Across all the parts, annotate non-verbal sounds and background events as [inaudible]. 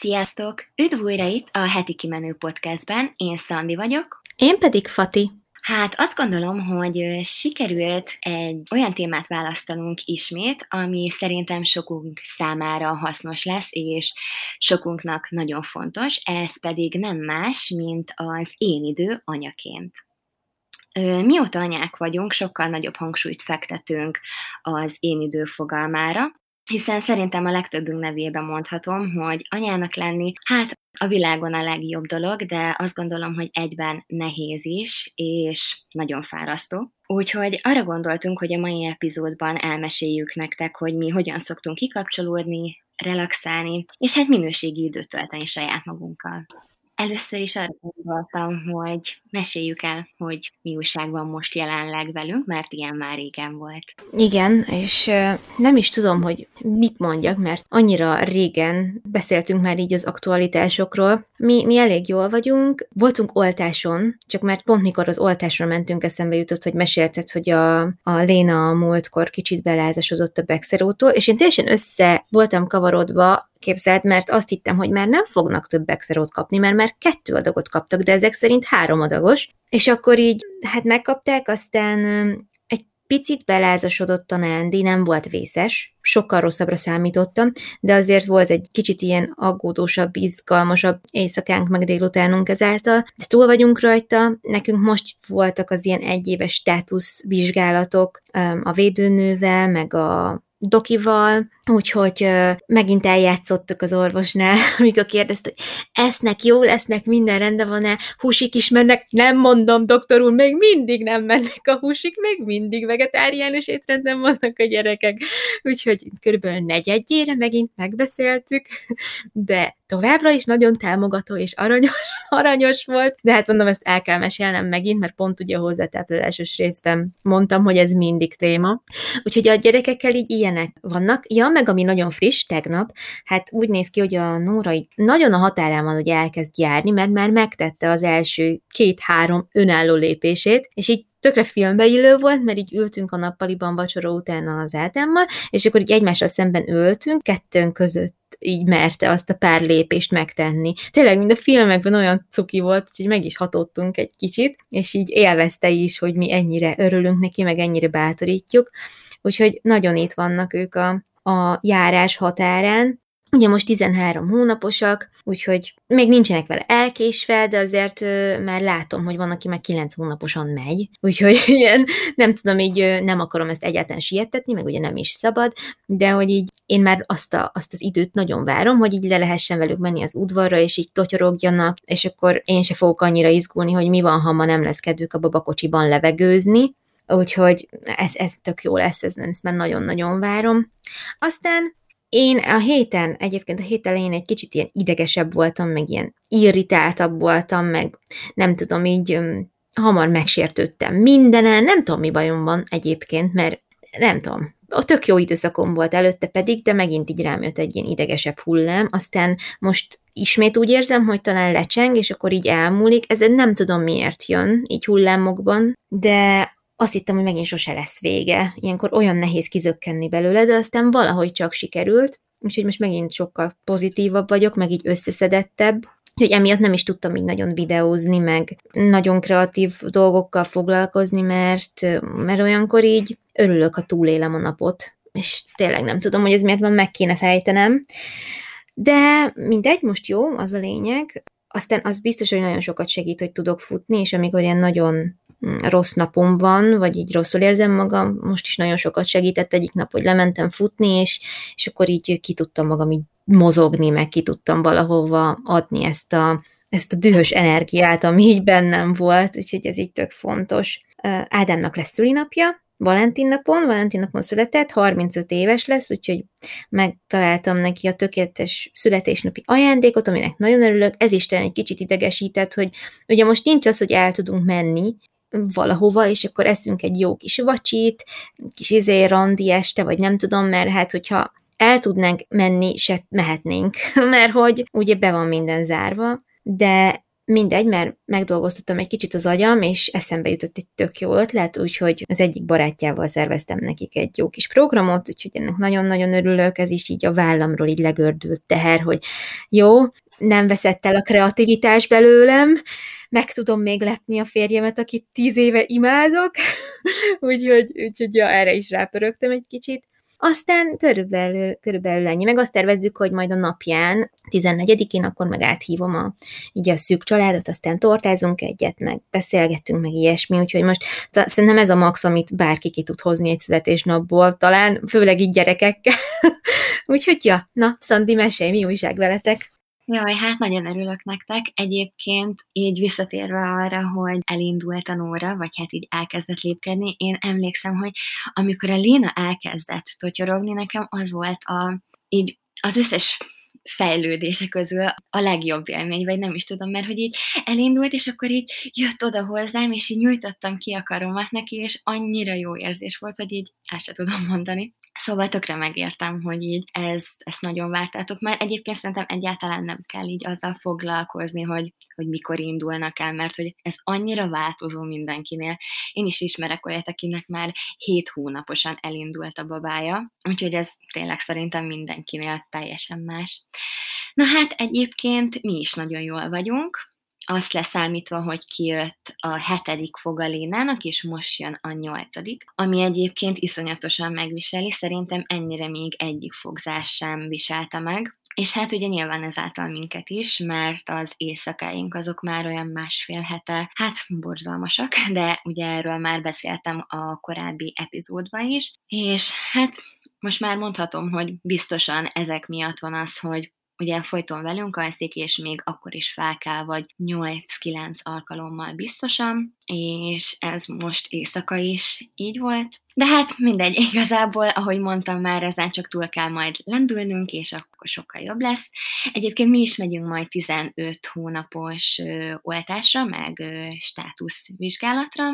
Sziasztok! Üdv újra itt a Heti Kimenő Podcastben, én Szandi vagyok. Én pedig Fati. Hát azt gondolom, hogy sikerült egy olyan témát választanunk ismét, ami szerintem sokunk számára hasznos lesz, és sokunknak nagyon fontos, ez pedig nem más, mint az én idő anyaként. Mióta anyák vagyunk, sokkal nagyobb hangsúlyt fektetünk az én idő fogalmára, hiszen szerintem a legtöbbünk nevében mondhatom, hogy anyának lenni, hát a világon a legjobb dolog, de azt gondolom, hogy egyben nehéz is, és nagyon fárasztó. Úgyhogy arra gondoltunk, hogy a mai epizódban elmeséljük nektek, hogy mi hogyan szoktunk kikapcsolódni, relaxálni, és hát minőségi időt tölteni saját magunkkal. Először is arra gondoltam, hogy meséljük el, hogy mi újság van most jelenleg velünk, mert ilyen már régen volt. Igen, és nem is tudom, hogy mit mondjak, mert annyira régen beszéltünk már így az aktualitásokról. Mi, mi elég jól vagyunk, voltunk oltáson, csak mert pont mikor az oltásra mentünk, eszembe jutott, hogy mesélted, hogy a, a Léna a múltkor kicsit belázasodott a Bexerótól, és én teljesen össze voltam kavarodva képzeld, mert azt hittem, hogy már nem fognak több exerót kapni, mert már kettő adagot kaptak, de ezek szerint három adagos, és akkor így, hát megkapták, aztán egy picit belázasodott a Nándi, nem volt vészes, sokkal rosszabbra számítottam, de azért volt egy kicsit ilyen aggódósabb, izgalmasabb éjszakánk, meg délutánunk ezáltal, de túl vagyunk rajta, nekünk most voltak az ilyen egyéves státusz vizsgálatok a védőnővel, meg a dokival, úgyhogy megint eljátszottuk az orvosnál, [laughs] amikor kérdezte, hogy esznek, jó lesznek, minden rendben van-e, húsik is mennek, nem mondom, doktor úr, még mindig nem mennek a húsik, még mindig vegetáriánus étrenden vannak a gyerekek, úgyhogy körülbelül negyedjére megint megbeszéltük, de továbbra is nagyon támogató és aranyos, aranyos volt, de hát mondom, ezt el kell mesélnem megint, mert pont ugye a hozzátáplálásos részben mondtam, hogy ez mindig téma. Úgyhogy a gyerekekkel így ilyenek vannak. Ja, meg ami nagyon friss, tegnap, hát úgy néz ki, hogy a Nóra így nagyon a határán van, hogy elkezd járni, mert már megtette az első két-három önálló lépését, és így tökre filmbe illő volt, mert így ültünk a nappaliban vacsora után az Ádámmal, és akkor így egymással szemben ültünk, kettőnk között így merte azt a pár lépést megtenni. Tényleg, mint a filmekben olyan cuki volt, hogy meg is hatottunk egy kicsit, és így élvezte is, hogy mi ennyire örülünk neki, meg ennyire bátorítjuk. Úgyhogy nagyon itt vannak ők a, a járás határán, Ugye most 13 hónaposak, úgyhogy még nincsenek vele elkésve, de azért már látom, hogy van, aki már 9 hónaposan megy, úgyhogy [laughs] ilyen, nem tudom, így nem akarom ezt egyáltalán sietetni, meg ugye nem is szabad, de hogy így én már azt, a, azt az időt nagyon várom, hogy így le lehessen velük menni az udvarra, és így totyorogjanak, és akkor én se fogok annyira izgulni, hogy mi van, ha ma nem lesz kedvük a babakocsiban levegőzni, úgyhogy ez, ez tök jó lesz, ez, ezt már nagyon-nagyon várom. Aztán én a héten, egyébként a hét elején egy kicsit ilyen idegesebb voltam, meg ilyen irritáltabb voltam, meg nem tudom, így um, hamar megsértődtem. Mindenen, nem tudom, mi bajom van egyébként, mert nem tudom, a tök jó időszakom volt előtte pedig, de megint így rám jött egy ilyen idegesebb hullám, aztán most ismét úgy érzem, hogy talán lecseng, és akkor így elmúlik, ez nem tudom miért jön, így hullámokban, de azt hittem, hogy megint sose lesz vége. Ilyenkor olyan nehéz kizökkenni belőle, de aztán valahogy csak sikerült, úgyhogy most megint sokkal pozitívabb vagyok, meg így összeszedettebb, hogy emiatt nem is tudtam így nagyon videózni, meg nagyon kreatív dolgokkal foglalkozni, mert, mert olyankor így örülök, ha túlélem a napot, és tényleg nem tudom, hogy ez miért van, meg kéne fejtenem. De mindegy, most jó, az a lényeg. Aztán az biztos, hogy nagyon sokat segít, hogy tudok futni, és amikor ilyen nagyon rossz napom van, vagy így rosszul érzem magam, most is nagyon sokat segített egyik nap, hogy lementem futni, és, és akkor így ki tudtam magam így mozogni, meg ki tudtam valahova adni ezt a, ezt a dühös energiát, ami így bennem volt, úgyhogy ez így tök fontos. Ádámnak lesz szülinapja, Valentin napon, Valentin napon született, 35 éves lesz, úgyhogy megtaláltam neki a tökéletes születésnapi ajándékot, aminek nagyon örülök. Ez is egy kicsit idegesített, hogy ugye most nincs az, hogy el tudunk menni, valahova, és akkor eszünk egy jó kis vacsit, kis izé randi este, vagy nem tudom, mert hát hogyha el tudnánk menni, se mehetnénk, [laughs] mert hogy ugye be van minden zárva, de mindegy, mert megdolgoztattam egy kicsit az agyam, és eszembe jutott egy tök jó ötlet, úgyhogy az egyik barátjával szerveztem nekik egy jó kis programot, úgyhogy ennek nagyon-nagyon örülök, ez is így a vállamról így legördült teher, hogy jó, nem veszett el a kreativitás belőlem, meg tudom még lepni a férjemet, akit tíz éve imádok, [laughs] úgyhogy, úgyhogy ja, erre is rápörögtem egy kicsit. Aztán körülbelül, körülbelül ennyi. Meg azt tervezzük, hogy majd a napján, 14-én, akkor meg áthívom a, így a szűk családot, aztán tortázunk egyet, meg beszélgettünk, meg ilyesmi, úgyhogy most szerintem ez a max, amit bárki ki tud hozni egy születésnapból, talán, főleg így gyerekekkel. [laughs] úgyhogy ja, na, Szandi, mesélj, mi újság veletek? Jaj, hát nagyon örülök nektek. Egyébként így visszatérve arra, hogy elindult a Nóra, vagy hát így elkezdett lépkedni, én emlékszem, hogy amikor a Léna elkezdett totyorogni, nekem az volt a, így az összes fejlődése közül a legjobb élmény, vagy nem is tudom, mert hogy így elindult, és akkor így jött oda hozzám, és így nyújtottam ki a karomat neki, és annyira jó érzés volt, hogy így el sem tudom mondani. Szóval tökre megértem, hogy így ez, ezt nagyon vártátok, mert egyébként szerintem egyáltalán nem kell így azzal foglalkozni, hogy, hogy mikor indulnak el, mert hogy ez annyira változó mindenkinél. Én is ismerek olyat, akinek már 7 hónaposan elindult a babája, úgyhogy ez tényleg szerintem mindenkinél teljesen más. Na hát egyébként mi is nagyon jól vagyunk, azt leszámítva, hogy kijött a hetedik fog a Lénának, és most jön a nyolcadik, ami egyébként iszonyatosan megviseli, szerintem ennyire még egyik fogzás sem viselte meg, és hát ugye nyilván ezáltal minket is, mert az éjszakáink azok már olyan másfél hete, hát borzalmasak, [laughs] de ugye erről már beszéltem a korábbi epizódban is, és hát most már mondhatom, hogy biztosan ezek miatt van az, hogy ugye folyton velünk alszik, és még akkor is fel kell, vagy 8-9 alkalommal biztosan, és ez most éjszaka is így volt. De hát mindegy, [laughs] igazából, ahogy mondtam már, ezen csak túl kell majd lendülnünk, és akkor sokkal jobb lesz. Egyébként mi is megyünk majd 15 hónapos oltásra, meg státuszvizsgálatra,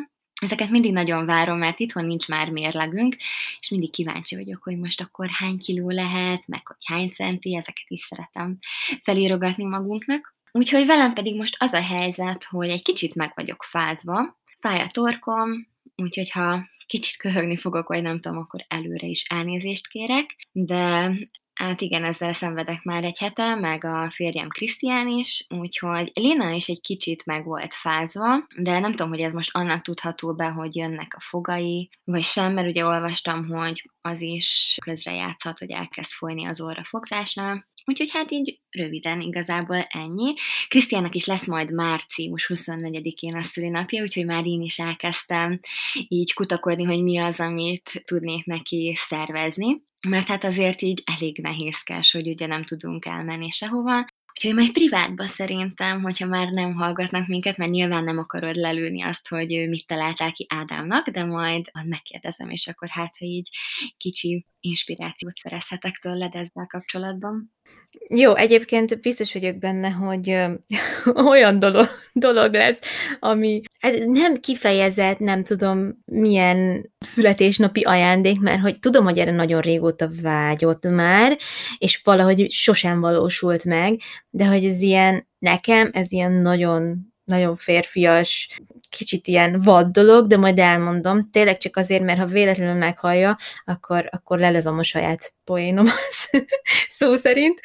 Ezeket mindig nagyon várom, mert itthon nincs már mérlegünk, és mindig kíváncsi vagyok, hogy most akkor hány kiló lehet, meg hogy hány centi, ezeket is szeretem felírogatni magunknak. Úgyhogy velem pedig most az a helyzet, hogy egy kicsit meg vagyok fázva, fáj a torkom, úgyhogy ha kicsit köhögni fogok, vagy nem tudom, akkor előre is elnézést kérek, de Hát igen, ezzel szenvedek már egy hete, meg a férjem Krisztián is, úgyhogy Léna is egy kicsit meg volt fázva, de nem tudom, hogy ez most annak tudható be, hogy jönnek a fogai, vagy sem, mert ugye olvastam, hogy az is közrejátszhat, hogy elkezd folyni az orra fogzásnál, Úgyhogy hát így röviden igazából ennyi. Krisztiának is lesz majd március 24-én a szülinapja, úgyhogy már én is elkezdtem így kutakodni, hogy mi az, amit tudnék neki szervezni mert hát azért így elég nehézkes, hogy ugye nem tudunk elmenni sehova, Úgyhogy majd privátba szerintem, hogyha már nem hallgatnak minket, mert nyilván nem akarod lelőni azt, hogy mit találtál ki Ádámnak, de majd megkérdezem, és akkor hát, ha így kicsi inspirációt szerezhetek tőled ezzel kapcsolatban. Jó, egyébként biztos vagyok benne, hogy ö, [laughs] olyan dolog, dolog lesz, ami hát nem kifejezett, nem tudom milyen születésnapi ajándék, mert hogy tudom, hogy erre nagyon régóta vágyott már, és valahogy sosem valósult meg, de hogy ez ilyen, nekem ez ilyen nagyon nagyon férfias, kicsit ilyen vad dolog, de majd elmondom. Tényleg csak azért, mert ha véletlenül meghallja, akkor, akkor lelövöm a saját poénomat, [laughs] szó szerint.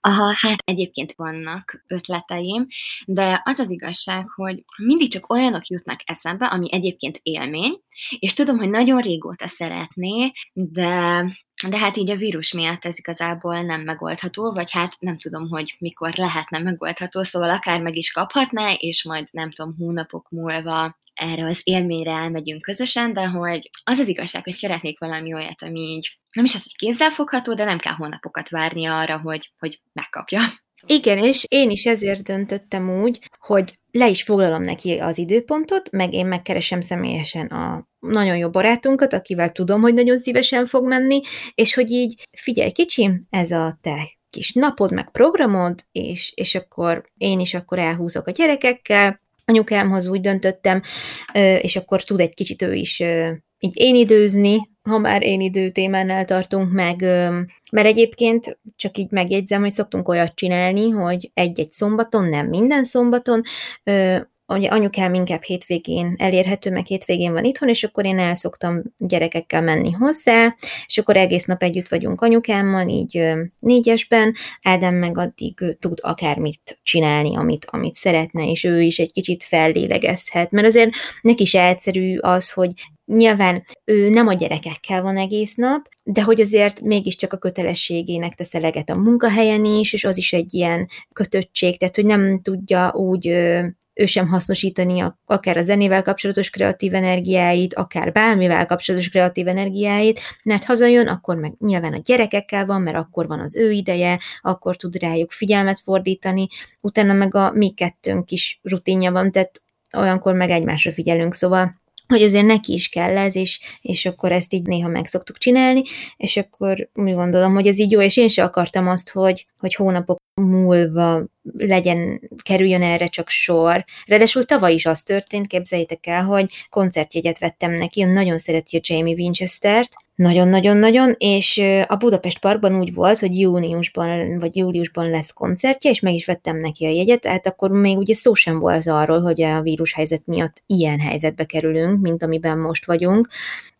Aha, hát egyébként vannak ötleteim, de az az igazság, hogy mindig csak olyanok jutnak eszembe, ami egyébként élmény, és tudom, hogy nagyon régóta szeretné, de, de hát így a vírus miatt ez igazából nem megoldható, vagy hát nem tudom, hogy mikor lehetne megoldható, szóval akár meg is kaphatná, és majd nem tudom, hónapok múlva erre az élményre elmegyünk közösen, de hogy az az igazság, hogy szeretnék valami olyat, ami így nem is az, hogy kézzelfogható, de nem kell hónapokat várni arra, hogy, hogy megkapja. Igen, és én is ezért döntöttem úgy, hogy le is foglalom neki az időpontot, meg én megkeresem személyesen a nagyon jó barátunkat, akivel tudom, hogy nagyon szívesen fog menni, és hogy így, figyelj kicsim, ez a te kis napod, meg programod, és, és akkor én is akkor elhúzok a gyerekekkel, anyukámhoz úgy döntöttem, és akkor tud egy kicsit ő is így én időzni, ha már én idő témánál tartunk meg, mert egyébként csak így megjegyzem, hogy szoktunk olyat csinálni, hogy egy-egy szombaton, nem minden szombaton, ugye anyukám inkább hétvégén elérhető, meg hétvégén van itthon, és akkor én el szoktam gyerekekkel menni hozzá, és akkor egész nap együtt vagyunk anyukámmal, így négyesben, Ádám meg addig tud akármit csinálni, amit, amit szeretne, és ő is egy kicsit fellélegezhet, mert azért neki is egyszerű az, hogy Nyilván ő nem a gyerekekkel van egész nap, de hogy azért mégiscsak a kötelességének tesz eleget a munkahelyen is, és az is egy ilyen kötöttség, tehát hogy nem tudja úgy ő sem hasznosítani akár a zenével kapcsolatos kreatív energiáit, akár bármivel kapcsolatos kreatív energiáit, mert hazajön, akkor meg nyilván a gyerekekkel van, mert akkor van az ő ideje, akkor tud rájuk figyelmet fordítani, utána meg a mi kettőnk is rutinja van, tehát olyankor meg egymásra figyelünk, szóval hogy azért neki is kell ez, és, és akkor ezt így néha meg szoktuk csinálni, és akkor mi gondolom, hogy ez így jó, és én se akartam azt, hogy, hogy hónapok múlva legyen, kerüljön erre csak sor. Ráadásul tavaly is az történt, képzeljétek el, hogy koncertjegyet vettem neki, ő nagyon szereti a Jamie Winchester-t, nagyon-nagyon-nagyon, és a Budapest Parkban úgy volt, hogy júniusban vagy júliusban lesz koncertje, és meg is vettem neki a jegyet, tehát akkor még ugye szó sem volt arról, hogy a vírushelyzet miatt ilyen helyzetbe kerülünk, mint amiben most vagyunk,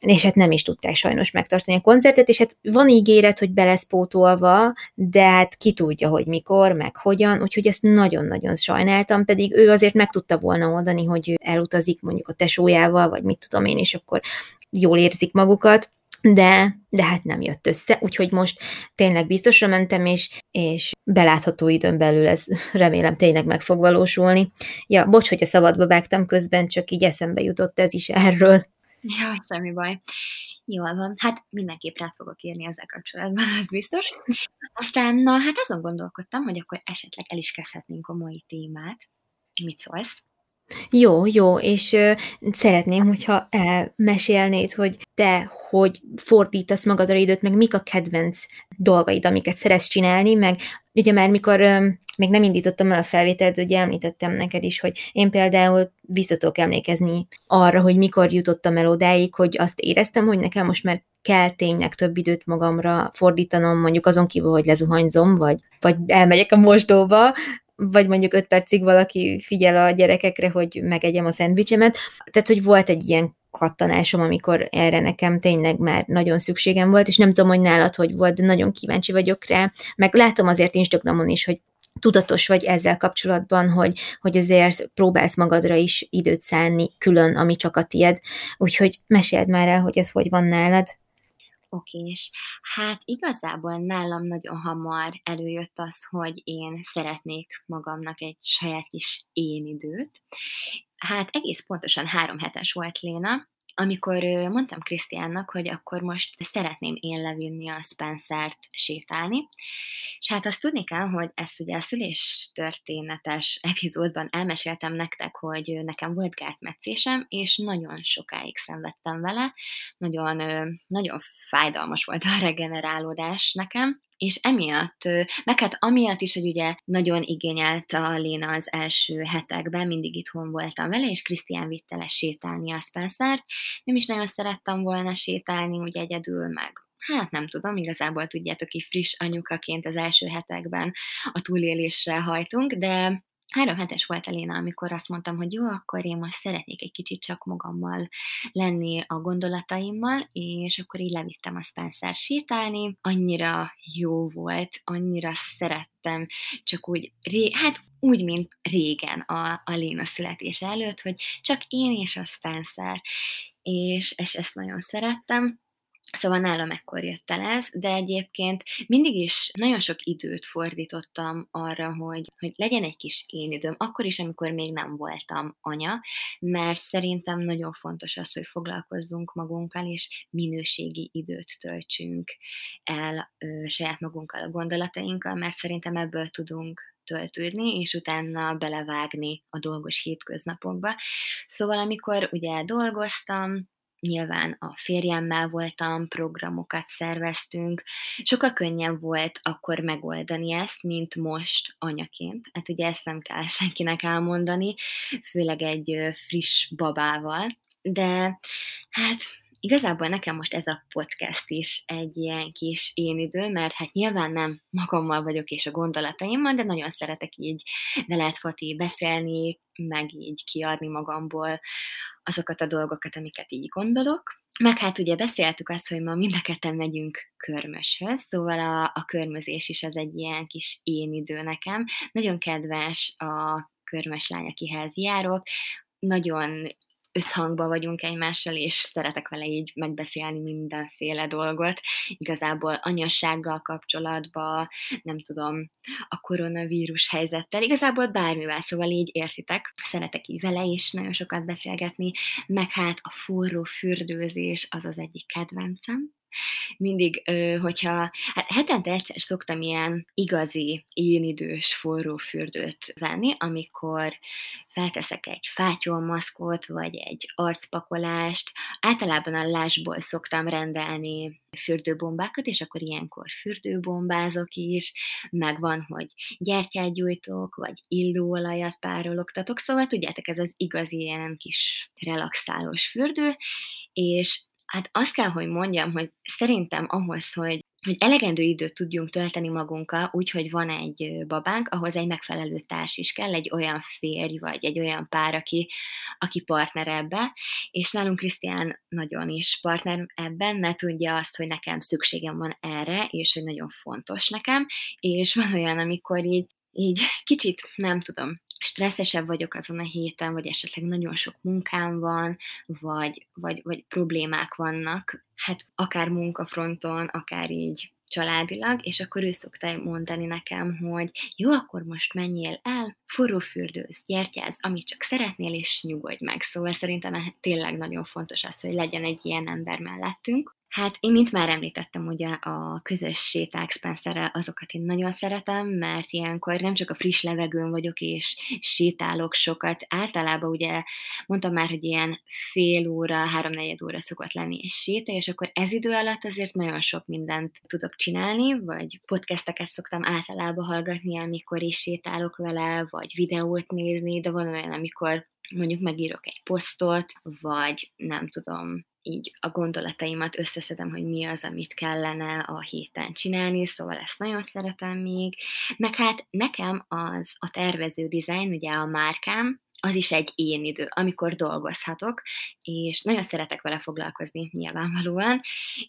és hát nem is tudták sajnos megtartani a koncertet, és hát van ígéret, hogy be lesz pótolva, de hát ki tudja, hogy mikor, meg hogyan, úgyhogy ezt nagyon-nagyon sajnáltam, pedig ő azért meg tudta volna oldani, hogy elutazik mondjuk a tesójával, vagy mit tudom én, és akkor jól érzik magukat, de, de hát nem jött össze, úgyhogy most tényleg biztosra mentem, és, és belátható időn belül ez [laughs] remélem tényleg meg fog valósulni. Ja, bocs, hogy a szabadba vágtam közben, csak így eszembe jutott ez is erről. Ja, semmi baj. Jól van. Hát mindenképp rá fogok írni ezzel kapcsolatban, az biztos. Aztán, na, hát azon gondolkodtam, hogy akkor esetleg el is kezdhetnénk a mai témát. Mit szólsz? Jó, jó, és ö, szeretném, hogyha elmesélnéd, hogy te hogy fordítasz magadra időt, meg mik a kedvenc dolgaid, amiket szeretsz csinálni, meg ugye már mikor ö, még nem indítottam el a felvételt, ugye említettem neked is, hogy én például visszatok emlékezni arra, hogy mikor jutottam el odáig, hogy azt éreztem, hogy nekem most már kell tényleg több időt magamra fordítanom, mondjuk azon kívül, hogy lezuhanyzom, vagy, vagy elmegyek a mosdóba, vagy mondjuk öt percig valaki figyel a gyerekekre, hogy megegyem a szendvicsemet. Tehát, hogy volt egy ilyen kattanásom, amikor erre nekem tényleg már nagyon szükségem volt, és nem tudom, hogy nálad hogy volt, de nagyon kíváncsi vagyok rá. Meg látom azért Instagramon is, hogy tudatos vagy ezzel kapcsolatban, hogy, hogy azért próbálsz magadra is időt szánni külön, ami csak a tied. Úgyhogy meséld már el, hogy ez hogy van nálad. Okés. Hát igazából nálam nagyon hamar előjött az, hogy én szeretnék magamnak egy saját kis én időt. Hát egész pontosan három hetes volt Léna, amikor mondtam Krisztiánnak, hogy akkor most szeretném én levinni a Spencer-t sétálni, és hát azt tudni kell, hogy ezt ugye a szülés történetes [laughs] epizódban elmeséltem nektek, hogy nekem volt gátmetszésem, és nagyon sokáig szenvedtem vele, nagyon, nagyon fájdalmas volt a regenerálódás nekem, és emiatt, meg hát amiatt is, hogy ugye nagyon igényelt a Léna az első hetekben, mindig itthon voltam vele, és Krisztián vitte le sétálni a Spencer-t. Nem is nagyon szerettem volna sétálni, ugye egyedül meg hát nem tudom, igazából tudjátok, hogy friss anyukaként az első hetekben a túlélésre hajtunk, de három hetes volt a Léna, amikor azt mondtam, hogy jó, akkor én most szeretnék egy kicsit csak magammal lenni a gondolataimmal, és akkor így levittem a Spencer sétálni. Annyira jó volt, annyira szerettem, csak úgy, ré, hát úgy, mint régen a, a Léna születése előtt, hogy csak én és a Spencer, és, és ezt nagyon szerettem. Szóval nálam ekkor jött el ez, de egyébként mindig is nagyon sok időt fordítottam arra, hogy, hogy legyen egy kis én időm, akkor is, amikor még nem voltam anya, mert szerintem nagyon fontos az, hogy foglalkozzunk magunkkal, és minőségi időt töltsünk el ö, saját magunkkal, a gondolatainkkal, mert szerintem ebből tudunk töltődni, és utána belevágni a dolgos hétköznapokba. Szóval amikor ugye dolgoztam, nyilván a férjemmel voltam, programokat szerveztünk, sokkal könnyebb volt akkor megoldani ezt, mint most anyaként. Hát ugye ezt nem kell [laughs] senkinek elmondani, főleg egy friss babával, de hát igazából nekem most ez a podcast is egy ilyen kis én idő, mert hát nyilván nem magammal vagyok és a gondolataimmal, de nagyon szeretek így veled, Fati, beszélni, meg így kiadni magamból azokat a dolgokat, amiket így gondolok. Meg hát ugye beszéltük azt, hogy ma mind a ketten megyünk körmöshöz, szóval a, a körmözés is az egy ilyen kis én idő nekem. Nagyon kedves a körmös lány, akihez járok, nagyon összhangba vagyunk egymással, és szeretek vele így megbeszélni mindenféle dolgot. Igazából anyassággal kapcsolatban, nem tudom, a koronavírus helyzettel, igazából bármivel, szóval így értitek. Szeretek így vele is nagyon sokat beszélgetni, meg hát a forró fürdőzés az az egyik kedvencem mindig, hogyha, hát hetente egyszer szoktam ilyen igazi, énidős forró fürdőt venni, amikor felteszek egy fátyolmaszkot, vagy egy arcpakolást. Általában a lásból szoktam rendelni fürdőbombákat, és akkor ilyenkor fürdőbombázok is, meg van, hogy gyertyát gyújtok, vagy illóolajat párologtatok, szóval tudjátok, ez az igazi ilyen kis relaxálós fürdő, és Hát azt kell, hogy mondjam, hogy szerintem ahhoz, hogy hogy elegendő időt tudjunk tölteni magunkkal, úgyhogy van egy babánk, ahhoz egy megfelelő társ is kell, egy olyan férj, vagy egy olyan pár, aki, aki partner ebbe, és nálunk Krisztián nagyon is partner ebben, mert tudja azt, hogy nekem szükségem van erre, és hogy nagyon fontos nekem, és van olyan, amikor így, így kicsit, nem tudom, stresszesebb vagyok azon a héten, vagy esetleg nagyon sok munkám van, vagy, vagy, vagy problémák vannak, hát akár munkafronton, akár így családilag, és akkor ő szokta mondani nekem, hogy jó, akkor most menjél el, forrófürdőz, gyertyáz, amit csak szeretnél, és nyugodj meg. Szóval szerintem tényleg nagyon fontos az, hogy legyen egy ilyen ember mellettünk. Hát én, mint már említettem, ugye a közös séták spencer azokat én nagyon szeretem, mert ilyenkor nem csak a friss levegőn vagyok és sétálok sokat, általában ugye mondtam már, hogy ilyen fél óra, háromnegyed óra szokott lenni egy séta, és akkor ez idő alatt azért nagyon sok mindent tudok csinálni, vagy podcasteket szoktam általában hallgatni, amikor is sétálok vele, vagy videót nézni, de van olyan, amikor mondjuk megírok egy posztot, vagy nem tudom, így a gondolataimat összeszedem, hogy mi az, amit kellene a héten csinálni, szóval ezt nagyon szeretem még. Meg hát nekem az a tervező dizájn, ugye a márkám, az is egy én idő, amikor dolgozhatok, és nagyon szeretek vele foglalkozni nyilvánvalóan,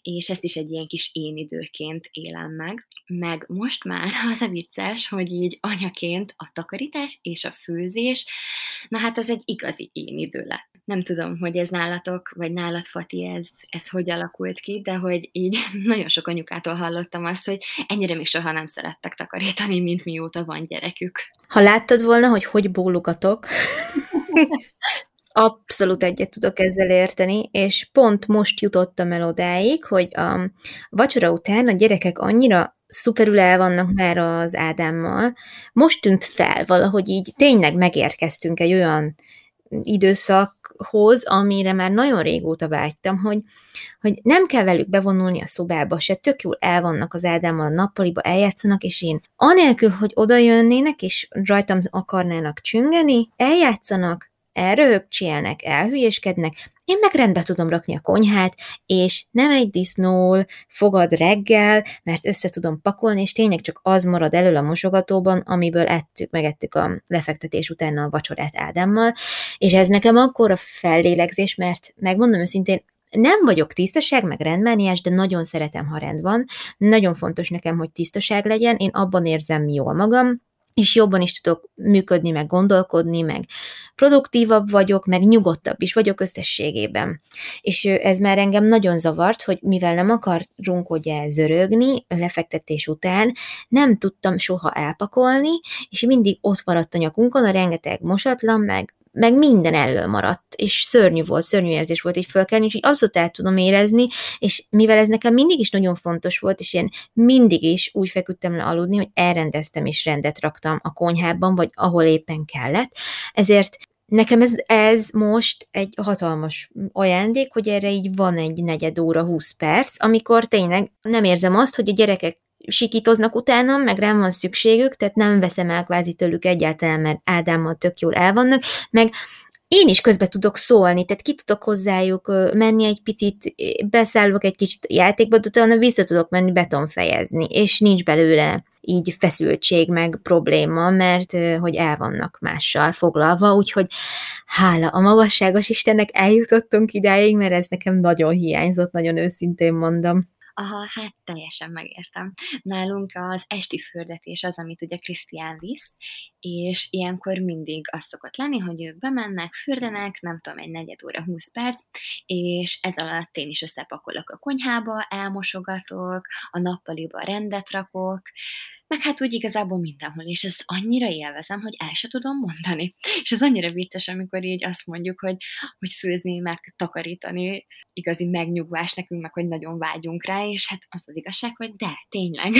és ezt is egy ilyen kis én időként élem meg. Meg most már [laughs] az a vicces, hogy így anyaként a takarítás és a főzés, na hát az egy igazi én idő lett. Nem tudom, hogy ez nálatok, vagy nálad, Fati, ez, ez hogy alakult ki, de hogy így [laughs] nagyon sok anyukától hallottam azt, hogy ennyire még soha nem szerettek takarítani, mint mióta van gyerekük. Ha láttad volna, hogy hogy bólogatok, [laughs] Abszolút egyet tudok ezzel érteni, és pont most jutottam el odáig, hogy a vacsora után a gyerekek annyira szuperül el vannak már az Ádámmal. Most tűnt fel valahogy így, tényleg megérkeztünk egy olyan időszakhoz, amire már nagyon régóta vágytam, hogy, hogy nem kell velük bevonulni a szobába se, tök jól el vannak az Ádámmal a nappaliba, eljátszanak, és én anélkül, hogy oda jönnének, és rajtam akarnának csüngeni, eljátszanak, elröhögcsélnek, elhülyéskednek, én meg rendbe tudom rakni a konyhát, és nem egy disznól fogad reggel, mert össze tudom pakolni, és tényleg csak az marad elől a mosogatóban, amiből ettük, megettük a lefektetés után a vacsorát Ádámmal, és ez nekem akkor a fellélegzés, mert megmondom őszintén, nem vagyok tisztaság, meg rendmániás, de nagyon szeretem, ha rend van. Nagyon fontos nekem, hogy tisztaság legyen, én abban érzem jól magam, és jobban is tudok működni, meg gondolkodni, meg produktívabb vagyok, meg nyugodtabb is vagyok összességében. És ez már engem nagyon zavart, hogy mivel nem akarunk ugye zörögni lefektetés után, nem tudtam soha elpakolni, és mindig ott maradt a nyakunkon a rengeteg mosatlan, meg meg minden elől maradt, és szörnyű volt, szörnyű érzés volt így fölkelni, úgyhogy abszolút el tudom érezni, és mivel ez nekem mindig is nagyon fontos volt, és én mindig is úgy feküdtem le aludni, hogy elrendeztem és rendet raktam a konyhában, vagy ahol éppen kellett, ezért Nekem ez, ez most egy hatalmas ajándék, hogy erre így van egy negyed óra, 20 perc, amikor tényleg nem érzem azt, hogy a gyerekek sikítoznak utánam, meg rám van szükségük, tehát nem veszem el kvázi tőlük egyáltalán, mert Ádámmal tök jól el vannak, meg én is közbe tudok szólni, tehát ki tudok hozzájuk menni egy picit, beszállok egy kicsit játékba, de utána vissza tudok menni betonfejezni, és nincs belőle így feszültség meg probléma, mert hogy el vannak mással foglalva, úgyhogy hála a magasságos Istennek eljutottunk idáig, mert ez nekem nagyon hiányzott, nagyon őszintén mondom. Aha, hát teljesen megértem. Nálunk az esti fürdetés az, amit ugye Krisztián visz, és ilyenkor mindig az szokott lenni, hogy ők bemennek, fürdenek, nem tudom, egy negyed óra, 20 perc, és ez alatt én is összepakolok a konyhába, elmosogatok, a nappaliba rendet rakok, meg hát úgy igazából mindenhol, és ez annyira élvezem, hogy el se tudom mondani. És ez annyira vicces, amikor így azt mondjuk, hogy, hogy főzni, meg takarítani igazi megnyugvás nekünk, meg hogy nagyon vágyunk rá, és hát az az igazság, hogy de, tényleg.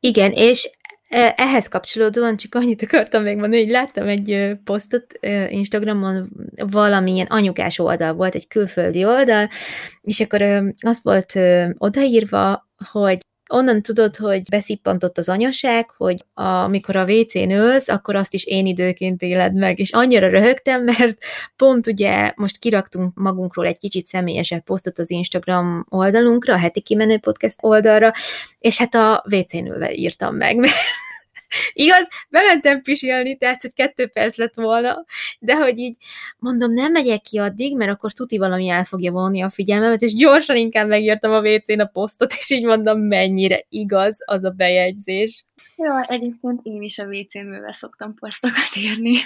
Igen, és e, ehhez kapcsolódóan csak annyit akartam még mondani, hogy láttam egy posztot Instagramon, valamilyen anyukás oldal volt, egy külföldi oldal, és akkor az volt odaírva, hogy onnan tudod, hogy beszippantott az anyaság, hogy a, amikor a WC-n ülsz, akkor azt is én időként éled meg, és annyira röhögtem, mert pont ugye most kiraktunk magunkról egy kicsit személyesebb posztot az Instagram oldalunkra, a heti kimenő podcast oldalra, és hát a WC-n ülve írtam meg, mert Igaz, bementem pisilni, tehát, hogy kettő perc lett volna, de hogy így mondom, nem megyek ki addig, mert akkor tuti valami el fogja vonni a figyelmemet, és gyorsan inkább megírtam a WC-n a posztot, és így mondom, mennyire igaz az a bejegyzés. Jó, egyébként én is a ülve szoktam posztokat írni.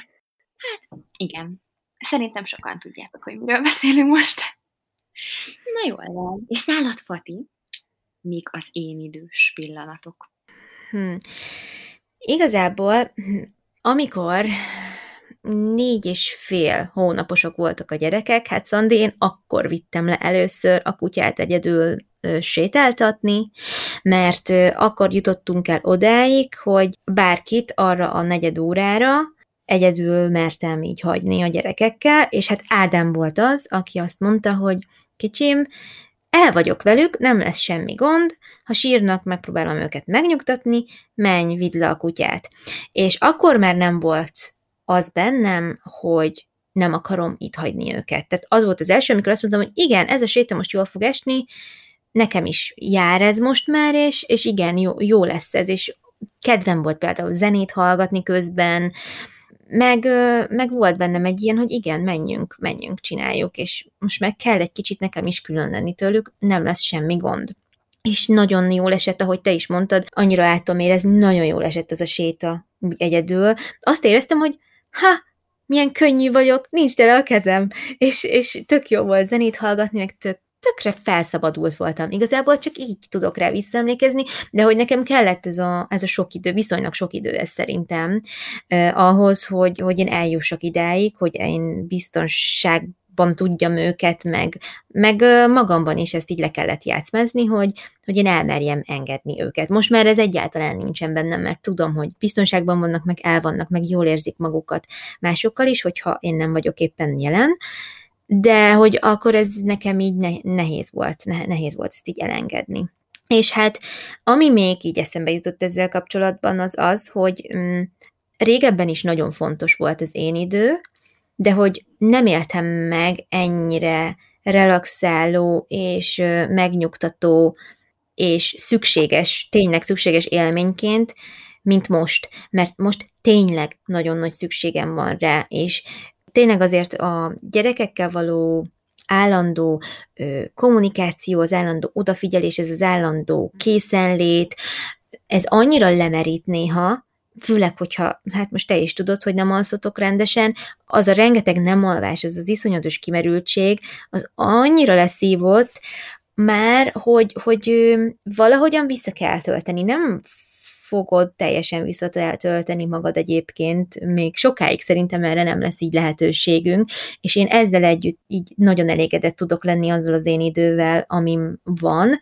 Hát, igen. Szerintem sokan tudjátok, hogy miről beszélünk most. Na jól van. És nálad, Fati, mik az én idős pillanatok? Hmm. Igazából, amikor négy és fél hónaposok voltak a gyerekek, hát Szandi, én akkor vittem le először a kutyát egyedül sétáltatni, mert akkor jutottunk el odáig, hogy bárkit arra a negyed órára egyedül mertem így hagyni a gyerekekkel, és hát Ádám volt az, aki azt mondta, hogy kicsim, el vagyok velük, nem lesz semmi gond, ha sírnak, megpróbálom őket megnyugtatni, menj, vidd le a kutyát. És akkor már nem volt az bennem, hogy nem akarom itt hagyni őket. Tehát az volt az első, amikor azt mondtam, hogy igen, ez a séta most jól fog esni, nekem is jár ez most már, és, és igen, jó, jó lesz ez, és kedvem volt például zenét hallgatni közben, meg, meg volt bennem egy ilyen, hogy igen, menjünk, menjünk, csináljuk, és most meg kell egy kicsit nekem is külön lenni tőlük, nem lesz semmi gond. És nagyon jól esett, ahogy te is mondtad, annyira át tudom érezni, nagyon jól esett ez a séta úgy egyedül. Azt éreztem, hogy ha, milyen könnyű vagyok, nincs tele a kezem, és, és tök jó volt zenét hallgatni, meg tök, tökre felszabadult voltam. Igazából csak így tudok rá visszaemlékezni, de hogy nekem kellett ez a, ez a sok idő, viszonylag sok idő ez szerintem, eh, ahhoz, hogy, hogy én eljussak idáig, hogy én biztonság tudjam őket, meg, meg magamban is ezt így le kellett játszmázni, hogy, hogy én elmerjem engedni őket. Most már ez egyáltalán nincsen bennem, mert tudom, hogy biztonságban vannak, meg el vannak, meg jól érzik magukat másokkal is, hogyha én nem vagyok éppen jelen, de hogy akkor ez nekem így nehéz volt, nehéz volt ezt így elengedni. És hát, ami még így eszembe jutott ezzel kapcsolatban, az az, hogy mm, régebben is nagyon fontos volt az én idő, de hogy nem éltem meg ennyire relaxáló és megnyugtató és szükséges, tényleg szükséges élményként, mint most, mert most tényleg nagyon nagy szükségem van rá, és tényleg azért a gyerekekkel való állandó ö, kommunikáció, az állandó odafigyelés, ez az állandó készenlét, ez annyira lemerít néha, főleg, hogyha, hát most te is tudod, hogy nem alszotok rendesen, az a rengeteg nem alvás, az az iszonyatos kimerültség, az annyira leszívott, már, hogy, hogy valahogyan vissza kell tölteni. Nem fogod teljesen visszatölteni magad egyébként, még sokáig szerintem erre nem lesz így lehetőségünk, és én ezzel együtt így nagyon elégedett tudok lenni azzal az én idővel, amim van,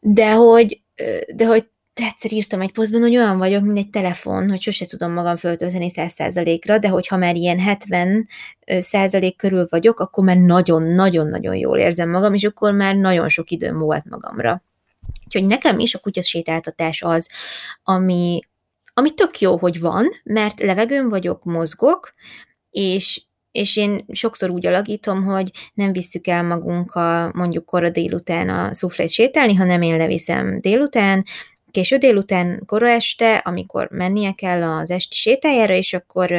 de hogy, de hogy egyszer írtam egy posztban, hogy olyan vagyok, mint egy telefon, hogy sose tudom magam föltölteni 100%-ra, de hogyha már ilyen 70 százalék körül vagyok, akkor már nagyon-nagyon-nagyon jól érzem magam, és akkor már nagyon sok időm volt magamra. Úgyhogy nekem is a kutyasétáltatás az, ami, ami tök jó, hogy van, mert levegőn vagyok, mozgok, és és én sokszor úgy alakítom, hogy nem visszük el magunkkal mondjuk kora délután a szuflét sétálni, hanem én leviszem délután, késő délután, kora este, amikor mennie kell az esti sétájára, és akkor,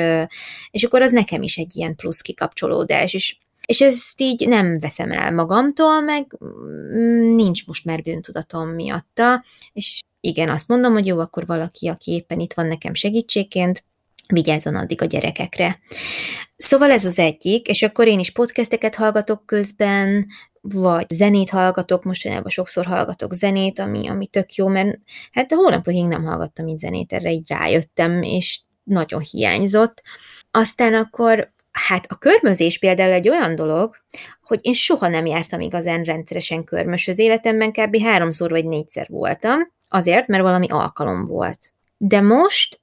és akkor az nekem is egy ilyen plusz kikapcsolódás, és és ezt így nem veszem el magamtól, meg mm, nincs most már bűntudatom miatta, és igen, azt mondom, hogy jó, akkor valaki, aki éppen itt van nekem segítségként, vigyázzon addig a gyerekekre. Szóval ez az egyik, és akkor én is podcasteket hallgatok közben, vagy zenét hallgatok, mostanában sokszor hallgatok zenét, ami, ami tök jó, mert hát a hónapokig nem hallgattam így zenét, erre így rájöttem, és nagyon hiányzott. Aztán akkor, hát a körmözés például egy olyan dolog, hogy én soha nem jártam igazán rendszeresen körmös az életemben, kb. háromszor vagy négyszer voltam, azért, mert valami alkalom volt. De most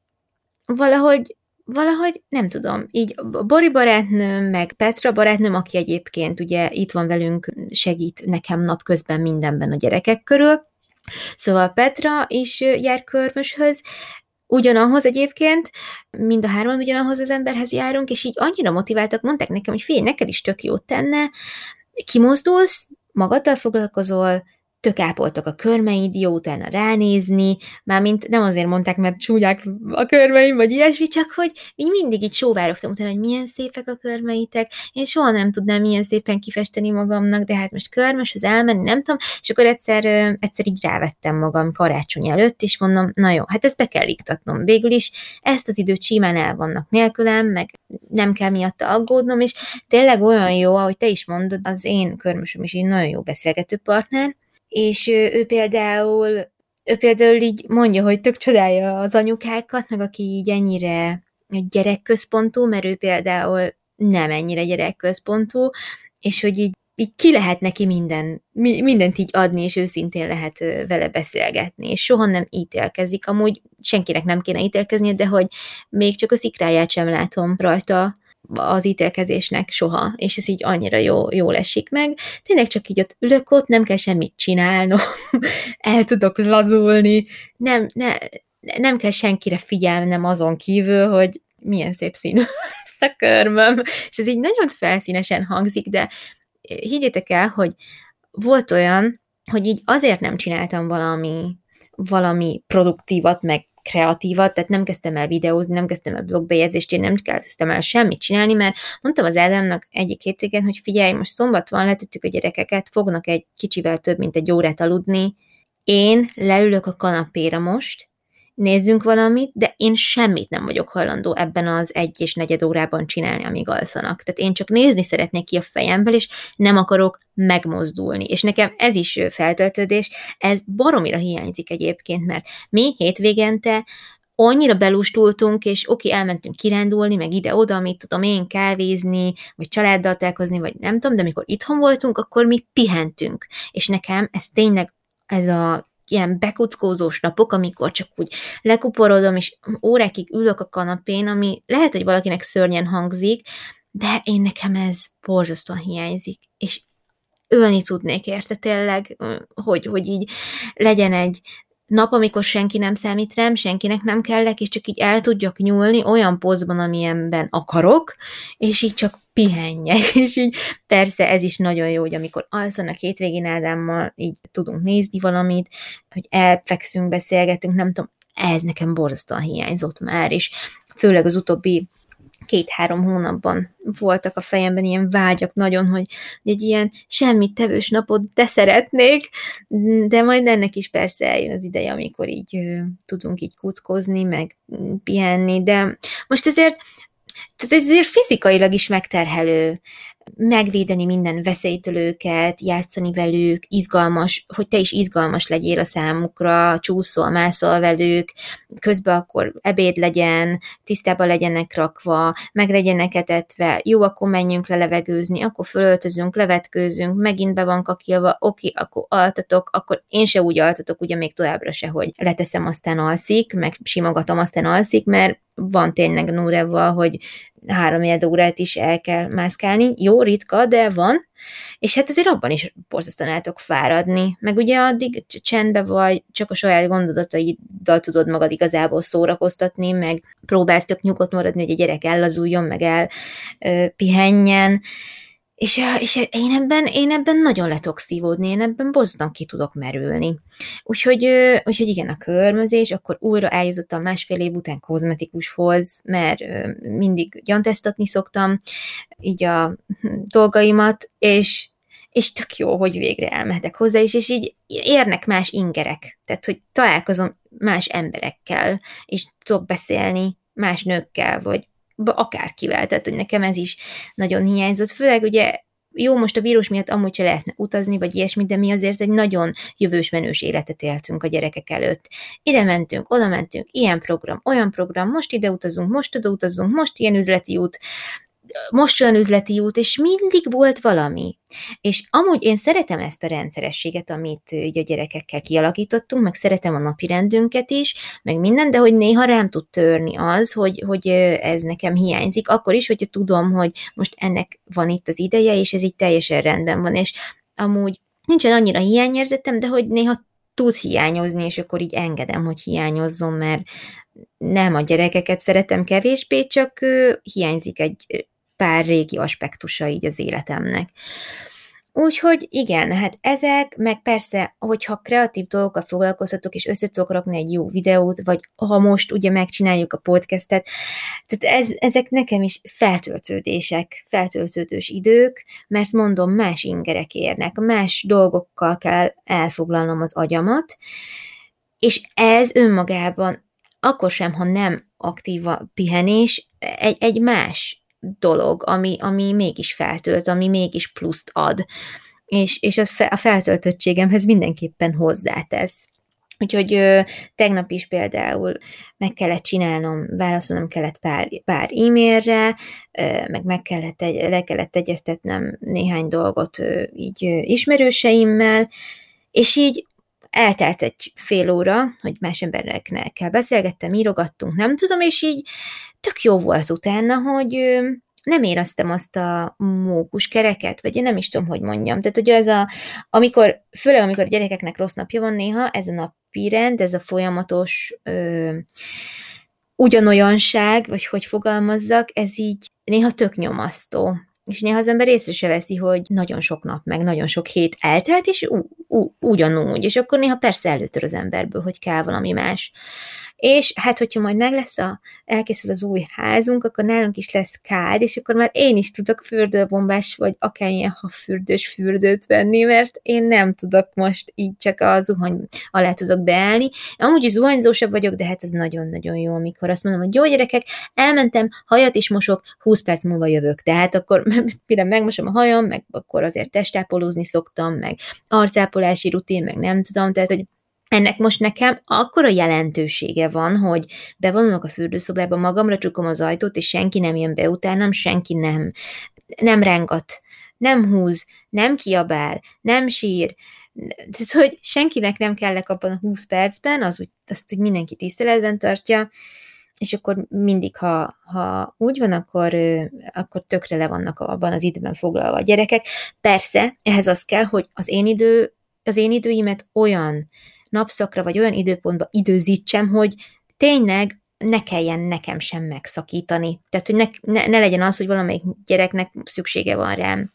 valahogy valahogy nem tudom, így Bori barátnőm, meg Petra barátnőm, aki egyébként ugye itt van velünk, segít nekem napközben mindenben a gyerekek körül, Szóval Petra is jár körmöshöz, ugyanahoz egyébként, mind a hárman ugyanahoz az emberhez járunk, és így annyira motiváltak, mondták nekem, hogy fél, neked is tök jót tenne, kimozdulsz, magaddal foglalkozol, tök ápoltak a körmeid, jó utána ránézni, mármint nem azért mondták, mert csúnyák a körmeim, vagy ilyesmi, csak hogy így mindig így sóvárogtam utána, hogy milyen szépek a körmeitek, én soha nem tudnám milyen szépen kifesteni magamnak, de hát most körmös, az elmenni, nem tudom, és akkor egyszer, egyszer így rávettem magam karácsony előtt, és mondom, na jó, hát ezt be kell iktatnom. Végül is ezt az időt simán el vannak nélkülem, meg nem kell miatta aggódnom, és tényleg olyan jó, ahogy te is mondod, az én körmösöm is egy nagyon jó beszélgető partner, és ő, ő például ő például így mondja, hogy tök csodálja az anyukákat, meg aki így ennyire gyerekközpontú, mert ő például nem ennyire gyerekközpontú, és hogy így, így ki lehet neki minden, mindent így adni, és őszintén lehet vele beszélgetni, és soha nem ítélkezik. Amúgy senkinek nem kéne ítélkezni, de hogy még csak a szikráját sem látom rajta, az ítélkezésnek soha, és ez így annyira jó, jól esik meg. Tényleg csak így ott ülök ott, nem kell semmit csinálnom, [laughs] el tudok lazulni, nem, ne, nem kell senkire figyelnem azon kívül, hogy milyen szép színű [laughs] lesz a körmöm, és ez így nagyon felszínesen hangzik, de higgyétek el, hogy volt olyan, hogy így azért nem csináltam valami, valami produktívat, meg kreatívat, tehát nem kezdtem el videózni, nem kezdtem el blogbejegyzést, én nem kezdtem el semmit csinálni, mert mondtam az Ádámnak egyik hétvégén, hogy figyelj, most szombat van, letettük a gyerekeket, fognak egy kicsivel több, mint egy órát aludni, én leülök a kanapéra most, nézzünk valamit, de én semmit nem vagyok hajlandó ebben az egy és negyed órában csinálni, amíg alszanak. Tehát én csak nézni szeretnék ki a fejemből, és nem akarok megmozdulni. És nekem ez is feltöltődés, ez baromira hiányzik egyébként, mert mi hétvégente annyira belustultunk, és oké, elmentünk kirándulni, meg ide-oda, amit tudom én, kávézni, vagy családdal telkozni, vagy nem tudom, de amikor itthon voltunk, akkor mi pihentünk. És nekem ez tényleg ez a ilyen bekuckózós napok, amikor csak úgy lekuporodom, és órákig ülök a kanapén, ami lehet, hogy valakinek szörnyen hangzik, de én nekem ez borzasztóan hiányzik, és ölni tudnék érte tényleg, hogy, hogy így legyen egy nap, amikor senki nem számít rám, senkinek nem kellek, és csak így el tudjak nyúlni olyan pozban, amilyenben akarok, és így csak pihenjek, [laughs] és így persze ez is nagyon jó, hogy amikor alszanak hétvégén Ádámmal, így tudunk nézni valamit, hogy elfekszünk, beszélgetünk, nem tudom, ez nekem borzasztóan hiányzott már, és főleg az utóbbi két-három hónapban voltak a fejemben ilyen vágyak nagyon, hogy, egy ilyen semmit tevős napot de szeretnék, de majd ennek is persze eljön az ideje, amikor így ö, tudunk így kuckozni, meg pihenni, de most ezért tehát ezért fizikailag is megterhelő megvédeni minden veszélytől őket, játszani velük, izgalmas, hogy te is izgalmas legyél a számukra, csúszol, mászol velük, közben akkor ebéd legyen, tisztában legyenek rakva, meg legyenek etetve, jó, akkor menjünk le levegőzni, akkor fölöltözünk, levetkőzünk, megint be van kakilva, oké, akkor altatok, akkor én se úgy altatok, ugye még továbbra se, hogy leteszem, aztán alszik, meg simogatom, aztán alszik, mert van tényleg Nórevval, hogy három órát is el kell mászkálni. Jó, ritka, de van. És hát azért abban is borzasztóan tudok fáradni. Meg ugye addig csendbe vagy, csak a saját gondolataiddal tudod magad igazából szórakoztatni, meg próbálsz tök nyugodt maradni, hogy a gyerek ellazuljon, meg el ö, pihenjen. És, és én, ebben, én ebben nagyon le tudok szívódni, én ebben borzasztóan ki tudok merülni. Úgyhogy, úgyhogy igen, a körmözés, akkor újra eljutottam másfél év után kozmetikushoz, mert mindig gyantesztatni szoktam így a dolgaimat, és, és tök jó, hogy végre elmehetek hozzá, és, és így érnek más ingerek, tehát hogy találkozom más emberekkel, és tudok beszélni más nőkkel, vagy akárkivel, tehát hogy nekem ez is nagyon hiányzott, főleg ugye jó, most a vírus miatt amúgy se lehetne utazni, vagy ilyesmi, de mi azért egy nagyon jövős menős életet éltünk a gyerekek előtt. Ide mentünk, oda mentünk, ilyen program, olyan program, most ide utazunk, most oda utazunk, most ilyen üzleti út, most olyan üzleti út, és mindig volt valami. És amúgy én szeretem ezt a rendszerességet, amit így a gyerekekkel kialakítottunk, meg szeretem a napi rendünket is, meg minden, de hogy néha rám tud törni az, hogy, hogy ez nekem hiányzik, akkor is, hogyha tudom, hogy most ennek van itt az ideje, és ez így teljesen rendben van, és amúgy nincsen annyira hiányérzetem, de hogy néha tud hiányozni, és akkor így engedem, hogy hiányozzon, mert nem a gyerekeket szeretem kevésbé, csak hiányzik egy pár régi aspektusa így az életemnek. Úgyhogy igen, hát ezek, meg persze, hogyha kreatív dolgokkal foglalkoztatok, és össze tudok rakni egy jó videót, vagy ha most ugye megcsináljuk a podcastet, tehát ez, ezek nekem is feltöltődések, feltöltődős idők, mert mondom, más ingerek érnek, más dolgokkal kell elfoglalnom az agyamat, és ez önmagában, akkor sem, ha nem aktív a pihenés, egy, egy más dolog, ami, ami mégis feltölt, ami mégis pluszt ad, és, és a feltöltöttségemhez mindenképpen hozzátesz. Úgyhogy ö, tegnap is például meg kellett csinálnom, válaszolnom kellett pár, pár e-mailre, ö, meg meg kellett egy, le kellett egyeztetnem néhány dolgot ö, így ö, ismerőseimmel, és így eltelt egy fél óra, hogy más embereknek beszélgettem, írogattunk, nem tudom, és így tök jó volt utána, hogy nem éreztem azt a mókus kereket, vagy én nem is tudom, hogy mondjam. Tehát, hogy ez a, amikor, főleg amikor a gyerekeknek rossz napja van néha, ez a napi rend, ez a folyamatos ö, ugyanolyanság, vagy hogy fogalmazzak, ez így néha tök nyomasztó. És néha az ember észre se veszi, hogy nagyon sok nap, meg nagyon sok hét eltelt, és ú, ú, ugyanúgy. És akkor néha persze előtör az emberből, hogy kell valami más. És hát, hogyha majd meg lesz a, elkészül az új házunk, akkor nálunk is lesz kád, és akkor már én is tudok fürdőbombás, vagy akármilyen ha fürdős fürdőt venni, mert én nem tudok most így csak a zuhany alá tudok beállni. Amúgy is zuhanyzósabb vagyok, de hát ez nagyon-nagyon jó, amikor azt mondom, hogy jó gyerekek, elmentem, hajat is mosok, 20 perc múlva jövök. Tehát akkor [laughs] mire megmosom a hajam, meg akkor azért testápolózni szoktam, meg arcápolási rutin, meg nem tudom, tehát hogy ennek most nekem akkora jelentősége van, hogy bevonulok a fürdőszobába, magamra csukom az ajtót, és senki nem jön be utánam, senki nem, nem rángat, nem húz, nem kiabál, nem sír, tehát, hogy senkinek nem kellek abban a 20 percben, az úgy, azt úgy mindenki tiszteletben tartja, és akkor mindig, ha, ha úgy van, akkor, akkor tökre le vannak abban az időben foglalva a gyerekek. Persze, ehhez az kell, hogy az én idő, az én időimet olyan napszakra, vagy olyan időpontba időzítsem, hogy tényleg ne kelljen nekem sem megszakítani. Tehát, hogy ne, ne, ne legyen az, hogy valamelyik gyereknek szüksége van rám.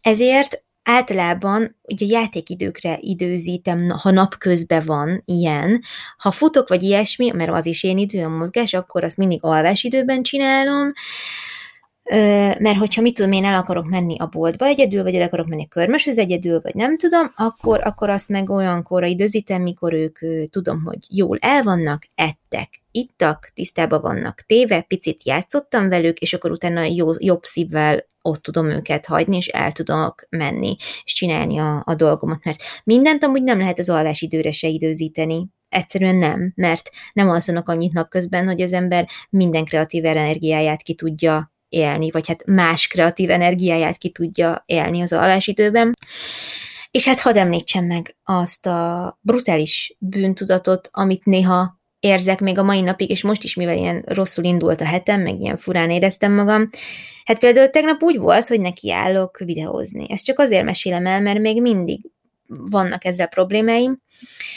Ezért általában ugye játékidőkre időzítem, ha napközben van ilyen. Ha futok vagy ilyesmi, mert az is én idő, a mozgás, akkor azt mindig alvásidőben csinálom, mert hogyha mit tudom, én el akarok menni a boltba egyedül, vagy el akarok menni a körmöshöz egyedül, vagy nem tudom, akkor, akkor azt meg olyankorra időzítem, mikor ők tudom, hogy jól el vannak, ettek, ittak, tisztában vannak téve, picit játszottam velük, és akkor utána jó, jobb szívvel ott tudom őket hagyni, és el tudok menni, és csinálni a, a dolgomat, mert mindent amúgy nem lehet az alvás időre se időzíteni, egyszerűen nem, mert nem alszanak annyit napközben, hogy az ember minden kreatív energiáját ki tudja élni, vagy hát más kreatív energiáját ki tudja élni az alvásidőben. És hát hadd említsem meg azt a brutális bűntudatot, amit néha érzek még a mai napig, és most is, mivel ilyen rosszul indult a hetem, meg ilyen furán éreztem magam, hát például tegnap úgy volt, hogy nekiállok videózni. Ezt csak azért mesélem el, mert még mindig vannak ezzel problémáim,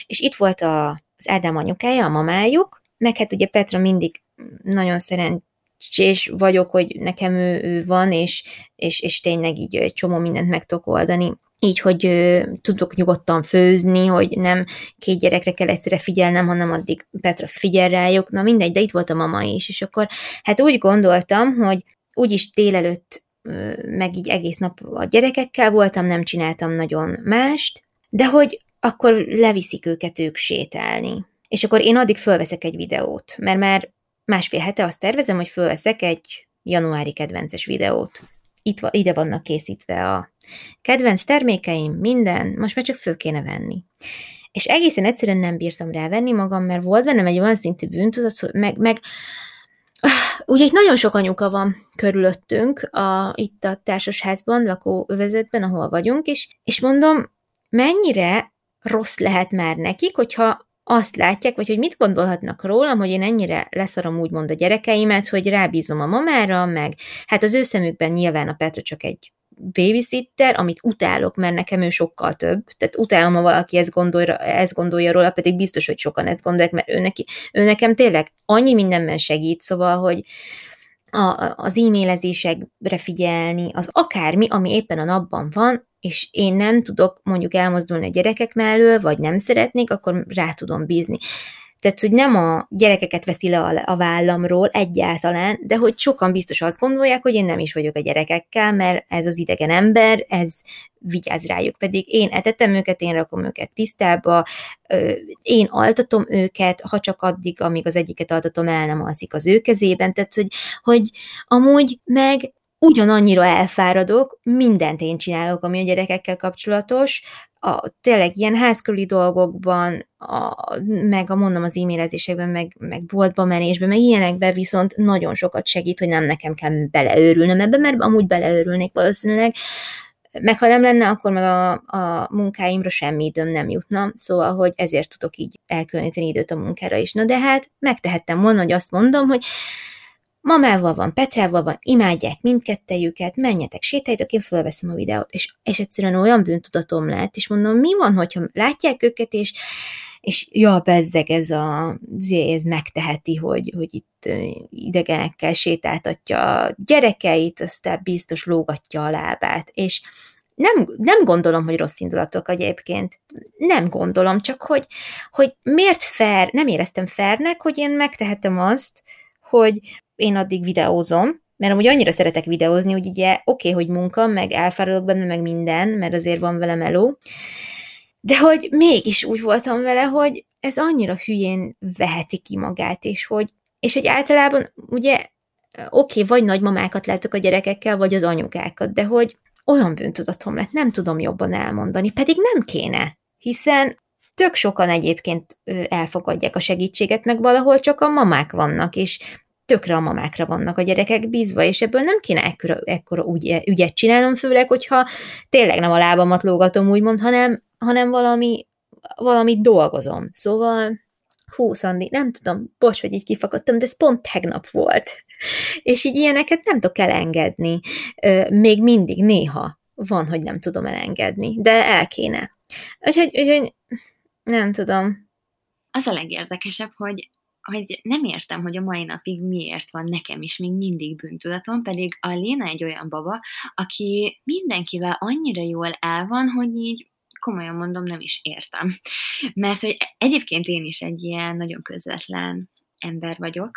és itt volt a, az Ádám anyukája, a mamájuk, meg hát ugye Petra mindig nagyon szerencsés vagyok, hogy nekem ő, ő van, és, és, és tényleg így egy csomó mindent meg tudok oldani így, hogy ö, tudok nyugodtan főzni, hogy nem két gyerekre kell egyszerre figyelnem, hanem addig Petra figyel rájuk, na mindegy, de itt volt a mama is, és akkor hát úgy gondoltam, hogy úgyis délelőtt ö, meg így egész nap a gyerekekkel voltam, nem csináltam nagyon mást, de hogy akkor leviszik őket ők sétálni. És akkor én addig fölveszek egy videót, mert már másfél hete azt tervezem, hogy fölveszek egy januári kedvences videót itt, ide vannak készítve a kedvenc termékeim, minden, most már csak föl kéne venni. És egészen egyszerűen nem bírtam rávenni magam, mert volt bennem egy olyan szintű bűntudat, meg, meg ugye itt nagyon sok anyuka van körülöttünk, a, itt a társasházban, lakóövezetben, ahol vagyunk, és, és mondom, mennyire rossz lehet már nekik, hogyha azt látják, vagy hogy mit gondolhatnak rólam, hogy én ennyire leszarom úgymond a gyerekeimet, hogy rábízom a mamára, meg hát az ő szemükben nyilván a Petra csak egy babysitter, amit utálok, mert nekem ő sokkal több. Tehát utálom, ha valaki ezt gondolja, ezt gondolja róla, pedig biztos, hogy sokan ezt gondolják, mert ő, neki, ő nekem tényleg annyi mindenben segít, szóval, hogy a, az e-mailezésekre figyelni, az akármi, ami éppen a napban van, és én nem tudok mondjuk elmozdulni a gyerekek mellől, vagy nem szeretnék, akkor rá tudom bízni. Tehát, hogy nem a gyerekeket veszi le a vállamról egyáltalán, de hogy sokan biztos azt gondolják, hogy én nem is vagyok a gyerekekkel, mert ez az idegen ember, ez vigyáz rájuk. Pedig én etetem őket, én rakom őket tisztába, én altatom őket, ha csak addig, amíg az egyiket altatom, el nem alszik az ő kezében. Tehát, hogy, hogy amúgy meg ugyanannyira elfáradok, mindent én csinálok, ami a gyerekekkel kapcsolatos, a, tényleg ilyen házkörüli dolgokban, a, meg a mondom az e-mailezésekben, meg, meg boltba menésben, meg ilyenekben viszont nagyon sokat segít, hogy nem nekem kell beleőrülnöm ebbe, mert amúgy beleőrülnék valószínűleg, meg ha nem lenne, akkor meg a, a munkáimra semmi időm nem jutna, szóval, hogy ezért tudok így elkülöníteni időt a munkára is. Na de hát megtehettem volna, hogy azt mondom, hogy mamával van, Petrával van, imádják mindkettejüket, menjetek, sétáljatok, én fölveszem a videót, és, és egyszerűen olyan bűntudatom lett, és mondom, mi van, hogyha látják őket, és, és ja, bezzeg ez a, ez megteheti, hogy, hogy itt idegenekkel sétáltatja a gyerekeit, aztán biztos lógatja a lábát, és nem, nem gondolom, hogy rossz indulatok egyébként. Nem gondolom, csak hogy, hogy miért fair, nem éreztem fairnek, hogy én megtehetem azt, hogy én addig videózom, mert amúgy annyira szeretek videózni, hogy ugye oké, okay, hogy munka, meg elfáradok benne, meg minden, mert azért van vele meló, de hogy mégis úgy voltam vele, hogy ez annyira hülyén veheti ki magát, és hogy, és hogy általában ugye oké, okay, vagy nagymamákat látok a gyerekekkel, vagy az anyukákat, de hogy olyan bűntudatom lett, nem tudom jobban elmondani, pedig nem kéne, hiszen tök sokan egyébként elfogadják a segítséget, meg valahol csak a mamák vannak, és tökre a mamákra vannak a gyerekek bízva, és ebből nem kéne ekkora, ekkora úgy, ügyet csinálnom, főleg, hogyha tényleg nem a lábamat lógatom, úgymond, hanem, hanem valami, valami dolgozom. Szóval, hú, Szandi, nem tudom, bocs, hogy így kifakadtam, de ez pont tegnap volt. [laughs] És így ilyeneket nem tudok elengedni. Még mindig, néha van, hogy nem tudom elengedni, de el kéne. Úgyhogy, úgyhogy nem tudom. Az a legérdekesebb, hogy hogy nem értem, hogy a mai napig miért van nekem is még mindig bűntudatom, pedig a Léna egy olyan baba, aki mindenkivel annyira jól el van, hogy így komolyan mondom, nem is értem. Mert hogy egyébként én is egy ilyen nagyon közvetlen ember vagyok,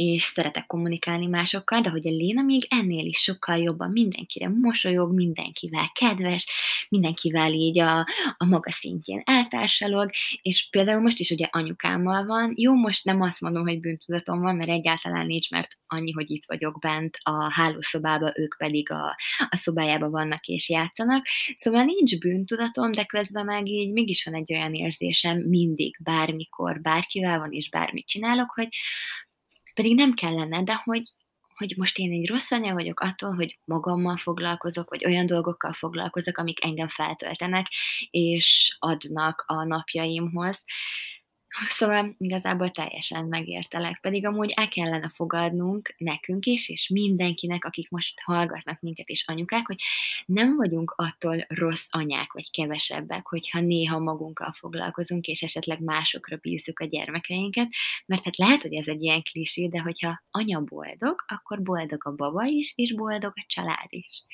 és szeretek kommunikálni másokkal, de hogy a Léna még ennél is sokkal jobban mindenkire mosolyog, mindenkivel kedves, mindenkivel így a, a maga szintjén eltársalog, és például most is ugye anyukámmal van, jó, most nem azt mondom, hogy bűntudatom van, mert egyáltalán nincs, mert annyi, hogy itt vagyok bent a hálószobába, ők pedig a, a szobájába vannak és játszanak, szóval nincs bűntudatom, de közben meg így mégis van egy olyan érzésem mindig, bármikor, bárkivel van és bármit csinálok, hogy pedig nem kellene, de hogy, hogy most én egy rossz anya vagyok attól, hogy magammal foglalkozok, vagy olyan dolgokkal foglalkozok, amik engem feltöltenek, és adnak a napjaimhoz. Szóval igazából teljesen megértelek, pedig amúgy el kellene fogadnunk nekünk is, és mindenkinek, akik most hallgatnak minket és anyukák, hogy nem vagyunk attól rossz anyák vagy kevesebbek, hogyha néha magunkkal foglalkozunk, és esetleg másokra bízzuk a gyermekeinket, mert hát lehet, hogy ez egy ilyen klisé, de hogyha anya boldog, akkor boldog a baba is, és boldog a család is.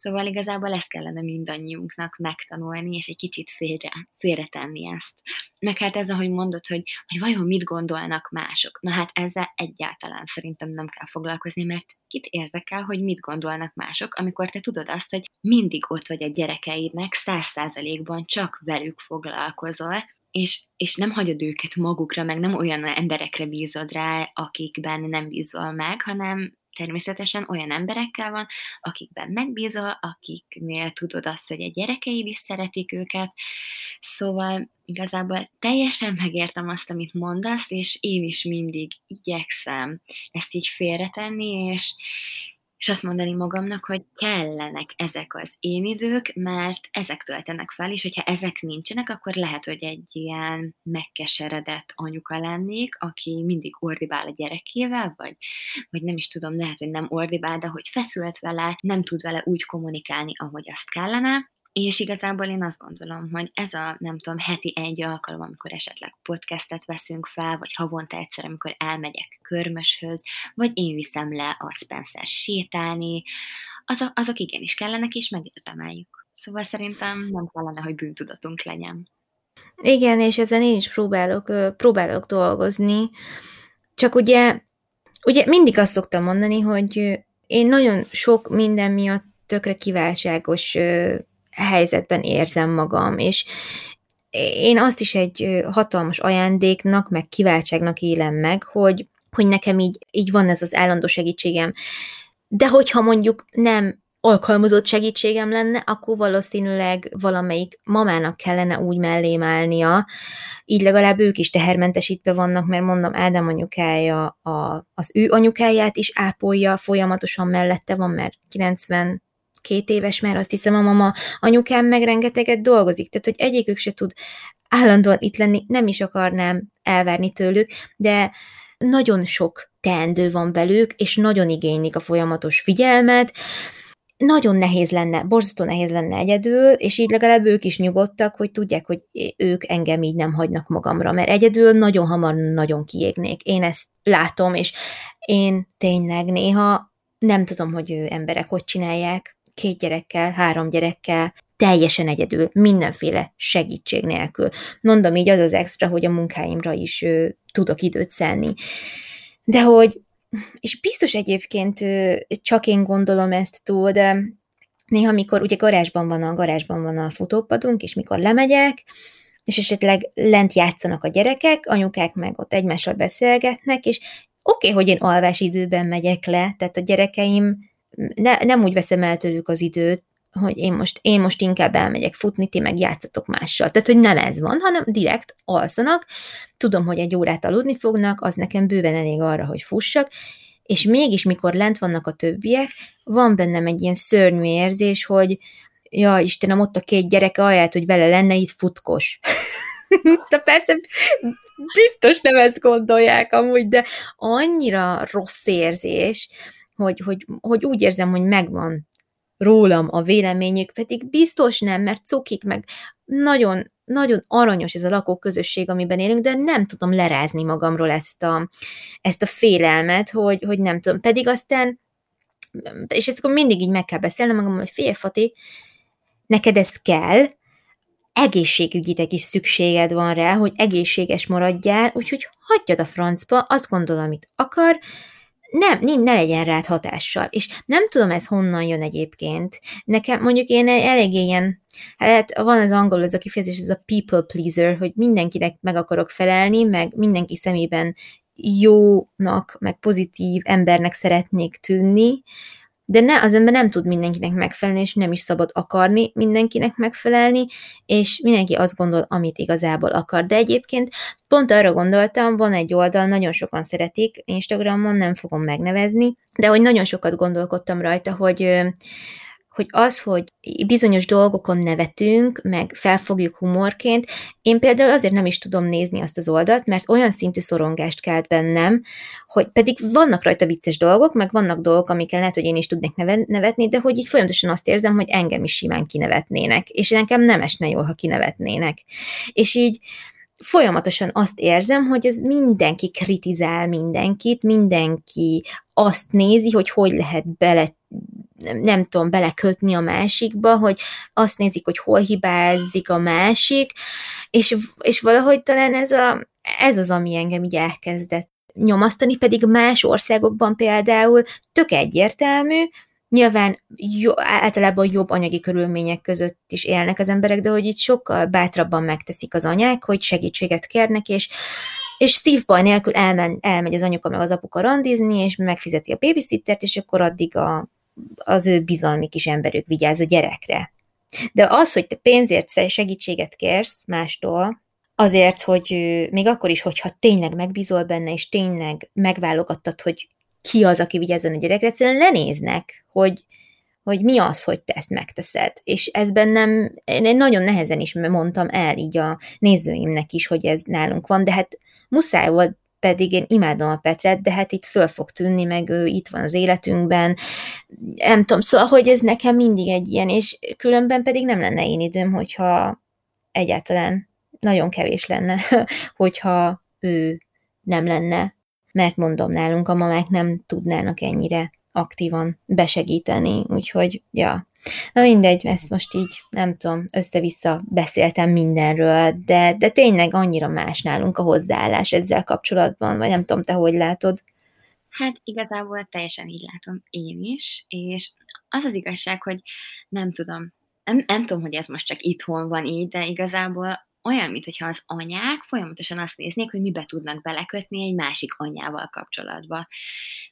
Szóval igazából ezt kellene mindannyiunknak megtanulni, és egy kicsit félre, félretenni ezt. Meg hát ez, ahogy mondod, hogy, hogy vajon mit gondolnak mások. Na hát ezzel egyáltalán szerintem nem kell foglalkozni, mert kit érdekel, hogy mit gondolnak mások, amikor te tudod azt, hogy mindig ott vagy a gyerekeidnek, száz százalékban csak velük foglalkozol, és, és nem hagyod őket magukra, meg nem olyan emberekre bízod rá, akikben nem bízol meg, hanem természetesen olyan emberekkel van, akikben megbízol, akiknél tudod azt, hogy a gyerekeid is szeretik őket, szóval igazából teljesen megértem azt, amit mondasz, és én is mindig igyekszem ezt így félretenni, és, és azt mondani magamnak, hogy kellenek ezek az én idők, mert ezek töltenek fel, és hogyha ezek nincsenek, akkor lehet, hogy egy ilyen megkeseredett anyuka lennék, aki mindig ordibál a gyerekével, vagy, vagy nem is tudom, lehet, hogy nem ordibál, de hogy feszült vele, nem tud vele úgy kommunikálni, ahogy azt kellene, és igazából én azt gondolom, hogy ez a, nem tudom, heti egy alkalom, amikor esetleg podcastet veszünk fel, vagy havonta egyszer, amikor elmegyek körmöshöz, vagy én viszem le a Spencer sétálni, azok, azok igenis kellenek, és megérdemeljük. Szóval szerintem nem kellene, hogy bűntudatunk legyen. Igen, és ezen én is próbálok, próbálok dolgozni, csak ugye, ugye mindig azt szoktam mondani, hogy én nagyon sok minden miatt tökre kiváltságos helyzetben érzem magam, és én azt is egy hatalmas ajándéknak, meg kiváltságnak élem meg, hogy, hogy nekem így, így van ez az állandó segítségem. De hogyha mondjuk nem alkalmazott segítségem lenne, akkor valószínűleg valamelyik mamának kellene úgy mellém állnia, így legalább ők is tehermentesítve vannak, mert mondom, Ádám anyukája a, az ő anyukáját is ápolja, folyamatosan mellette van, mert 90 két éves, mert azt hiszem a mama anyukám meg rengeteget dolgozik, tehát hogy egyikük se tud állandóan itt lenni, nem is akarnám elvárni tőlük, de nagyon sok teendő van velük, és nagyon igénylik a folyamatos figyelmet, nagyon nehéz lenne, borzasztó nehéz lenne egyedül, és így legalább ők is nyugodtak, hogy tudják, hogy ők engem így nem hagynak magamra, mert egyedül nagyon hamar nagyon kiégnék. Én ezt látom, és én tényleg néha nem tudom, hogy ő emberek hogy csinálják, két gyerekkel, három gyerekkel, teljesen egyedül, mindenféle segítség nélkül. Mondom így az az extra, hogy a munkáimra is ö, tudok időt szenni. De hogy, és biztos egyébként ö, csak én gondolom ezt túl, de néha, mikor ugye garázsban van a garázsban van a futópadunk, és mikor lemegyek, és esetleg lent játszanak a gyerekek, anyukák meg ott egymással beszélgetnek, és oké, okay, hogy én alvás időben megyek le, tehát a gyerekeim ne, nem úgy veszem el tőlük az időt, hogy én most, én most inkább elmegyek futni, ti meg játszatok mással. Tehát, hogy nem ez van, hanem direkt alszanak, tudom, hogy egy órát aludni fognak, az nekem bőven elég arra, hogy fussak, és mégis, mikor lent vannak a többiek, van bennem egy ilyen szörnyű érzés, hogy ja, Istenem, ott a két gyereke, ahelyett, hogy vele lenne, itt futkos. [laughs] de persze biztos nem ezt gondolják amúgy, de annyira rossz érzés, hogy, hogy, hogy úgy érzem, hogy megvan rólam a véleményük, pedig biztos nem, mert cukik, meg nagyon, nagyon aranyos ez a lakóközösség, amiben élünk, de nem tudom lerázni magamról ezt a, ezt a félelmet, hogy, hogy nem tudom. Pedig aztán, és ezt akkor mindig így meg kell beszélnem magam, hogy fél Fati, neked ez kell, egészségügyileg is szükséged van rá, hogy egészséges maradjál, úgyhogy hagyjad a francba, azt gondol, amit akar, nem, ne legyen rád hatással. És nem tudom, ez honnan jön egyébként. Nekem mondjuk én elég ilyen, hát van az angol az a kifejezés, ez a people pleaser, hogy mindenkinek meg akarok felelni, meg mindenki szemében jónak, meg pozitív embernek szeretnék tűnni, de ne, az ember nem tud mindenkinek megfelelni, és nem is szabad akarni mindenkinek megfelelni, és mindenki azt gondol, amit igazából akar. De egyébként pont arra gondoltam, van egy oldal, nagyon sokan szeretik, Instagramon nem fogom megnevezni, de hogy nagyon sokat gondolkodtam rajta, hogy hogy az, hogy bizonyos dolgokon nevetünk, meg felfogjuk humorként, én például azért nem is tudom nézni azt az oldalt, mert olyan szintű szorongást kelt bennem, hogy pedig vannak rajta vicces dolgok, meg vannak dolgok, amikkel lehet, hogy én is tudnék nevetni, de hogy így folyamatosan azt érzem, hogy engem is simán kinevetnének, és nekem nem esne jól, ha kinevetnének. És így folyamatosan azt érzem, hogy ez mindenki kritizál mindenkit, mindenki azt nézi, hogy hogy lehet bele nem tudom, belekötni a másikba, hogy azt nézik, hogy hol hibázik a másik, és, és valahogy talán ez, a, ez az, ami engem így elkezdett nyomasztani, pedig más országokban például tök egyértelmű, Nyilván jó, általában jobb anyagi körülmények között is élnek az emberek, de hogy itt sokkal bátrabban megteszik az anyák, hogy segítséget kérnek, és, és szívbaj nélkül elmen, elmegy az anyuka meg az apuka randizni, és megfizeti a babysittert, és akkor addig a, az ő bizalmi kis emberük vigyáz a gyerekre. De az, hogy te pénzért segítséget kérsz mástól, azért, hogy még akkor is, hogyha tényleg megbízol benne, és tényleg megválogattad, hogy ki az, aki vigyázzon a gyerekre, egyszerűen lenéznek, hogy, hogy mi az, hogy te ezt megteszed. És ez bennem, én nagyon nehezen is mondtam el így a nézőimnek is, hogy ez nálunk van, de hát muszáj volt, pedig én imádom a Petret, de hát itt föl fog tűnni, meg ő itt van az életünkben. Nem tudom, szóval, hogy ez nekem mindig egy ilyen, és különben pedig nem lenne én időm, hogyha egyáltalán nagyon kevés lenne, [laughs] hogyha ő nem lenne mert mondom, nálunk a mamák nem tudnának ennyire aktívan besegíteni, úgyhogy, ja. Na mindegy, ezt most így, nem tudom, össze-vissza beszéltem mindenről, de, de tényleg annyira más nálunk a hozzáállás ezzel kapcsolatban, vagy nem tudom, te hogy látod? Hát igazából teljesen így látom én is, és az az igazság, hogy nem tudom, nem, nem tudom, hogy ez most csak itthon van így, de igazából olyan, mintha az anyák folyamatosan azt néznék, hogy mibe tudnak belekötni egy másik anyával kapcsolatba.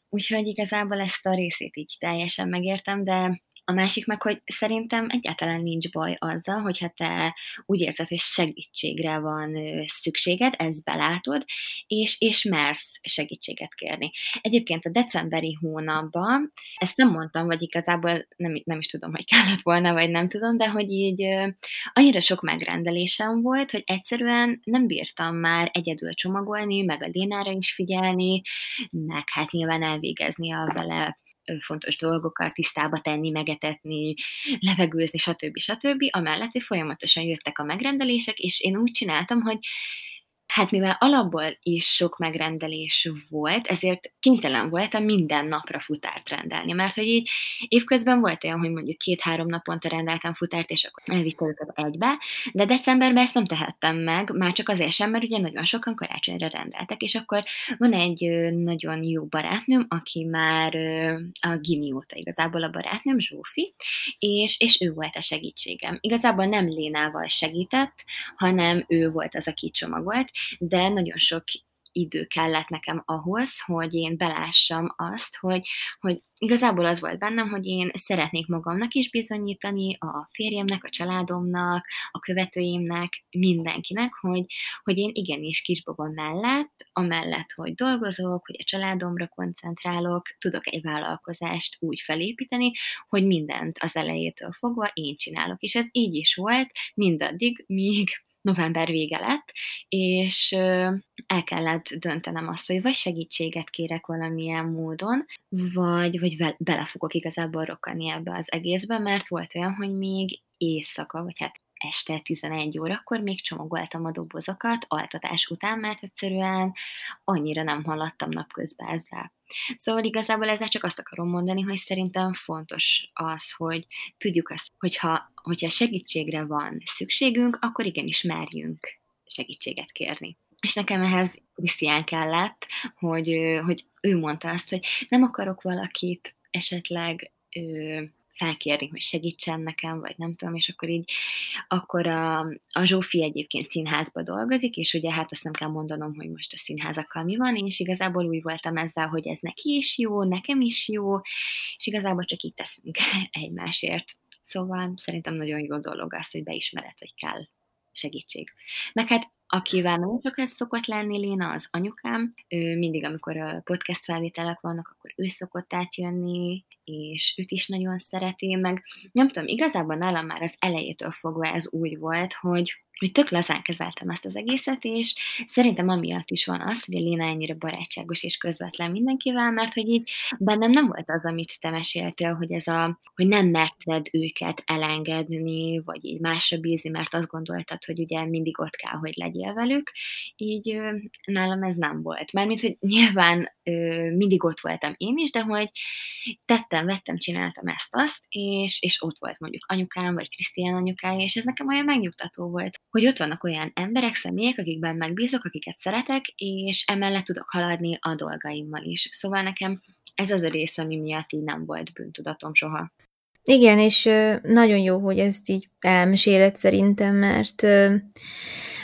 Úgyhogy igazából ezt a részét így teljesen megértem, de a másik meg, hogy szerintem egyáltalán nincs baj azzal, hogyha te úgy érzed, hogy segítségre van szükséged, ezt belátod, és, és mersz segítséget kérni. Egyébként a decemberi hónapban, ezt nem mondtam, vagy igazából nem, nem is tudom, hogy kellett volna, vagy nem tudom, de hogy így annyira sok megrendelésem volt, hogy egyszerűen nem bírtam már egyedül csomagolni, meg a Lénára is figyelni, meg hát nyilván elvégezni a vele fontos dolgokat tisztába tenni, megetetni, levegőzni, stb. stb. Amellett, hogy folyamatosan jöttek a megrendelések, és én úgy csináltam, hogy Hát mivel alapból is sok megrendelés volt, ezért kénytelen voltam minden napra futárt rendelni, mert hogy így évközben volt olyan, hogy mondjuk két-három naponta rendeltem futárt, és akkor elvittem őket egybe, de decemberben ezt nem tehettem meg, már csak azért sem, mert ugye nagyon sokan karácsonyra rendeltek, és akkor van egy nagyon jó barátnőm, aki már a gimi óta igazából a barátnőm, Zsófi, és, és ő volt a segítségem. Igazából nem Lénával segített, hanem ő volt az, aki csomagolt, de nagyon sok idő kellett nekem ahhoz, hogy én belássam azt, hogy, hogy igazából az volt bennem, hogy én szeretnék magamnak is bizonyítani, a férjemnek, a családomnak, a követőimnek, mindenkinek, hogy, hogy én igenis kisbaba mellett, amellett, hogy dolgozok, hogy a családomra koncentrálok, tudok egy vállalkozást úgy felépíteni, hogy mindent az elejétől fogva én csinálok. És ez így is volt mindaddig, míg november vége lett, és el kellett döntenem azt, hogy vagy segítséget kérek valamilyen módon, vagy, vagy bele fogok igazából rokkani ebbe az egészbe, mert volt olyan, hogy még éjszaka, vagy hát este 11 órakor még csomagoltam a dobozokat altatás után, mert egyszerűen annyira nem haladtam napközben ezzel. Szóval igazából ezzel csak azt akarom mondani, hogy szerintem fontos az, hogy tudjuk azt, hogyha, hogyha segítségre van szükségünk, akkor igenis merjünk segítséget kérni. És nekem ehhez Krisztián kellett, hogy, hogy ő mondta azt, hogy nem akarok valakit esetleg felkérni, hogy segítsen nekem, vagy nem tudom, és akkor így, akkor a, a Zsófi egyébként színházba dolgozik, és ugye hát azt nem kell mondanom, hogy most a színházakkal mi van, és igazából úgy voltam ezzel, hogy ez neki is jó, nekem is jó, és igazából csak így teszünk [laughs] egymásért. Szóval szerintem nagyon jó dolog az, hogy beismered, hogy kell segítség. Meg hát akivel nagyon sokat szokott lenni Léna, az anyukám. Ő mindig, amikor podcast felvételek vannak, akkor ő szokott átjönni, és őt is nagyon szereti, meg nem tudom, igazából nálam már az elejétől fogva ez úgy volt, hogy hogy tök lazán kezeltem ezt az egészet, és szerintem amiatt is van az, hogy a Léna ennyire barátságos és közvetlen mindenkivel, mert hogy így bennem nem volt az, amit te meséltél, hogy ez a, hogy nem merted őket elengedni, vagy így másra bízni, mert azt gondoltad, hogy ugye mindig ott kell, hogy legyél velük. Így nálam ez nem volt. Mármint, hogy nyilván mindig ott voltam én is, de hogy tettem, vettem, csináltam ezt-azt, és, és ott volt mondjuk anyukám, vagy Krisztián anyukája, és ez nekem olyan megnyugtató volt, hogy ott vannak olyan emberek, személyek, akikben megbízok, akiket szeretek, és emellett tudok haladni a dolgaimmal is. Szóval nekem ez az a rész, ami miatt így nem volt bűntudatom soha. Igen, és nagyon jó, hogy ezt így elmeséled szerintem, mert,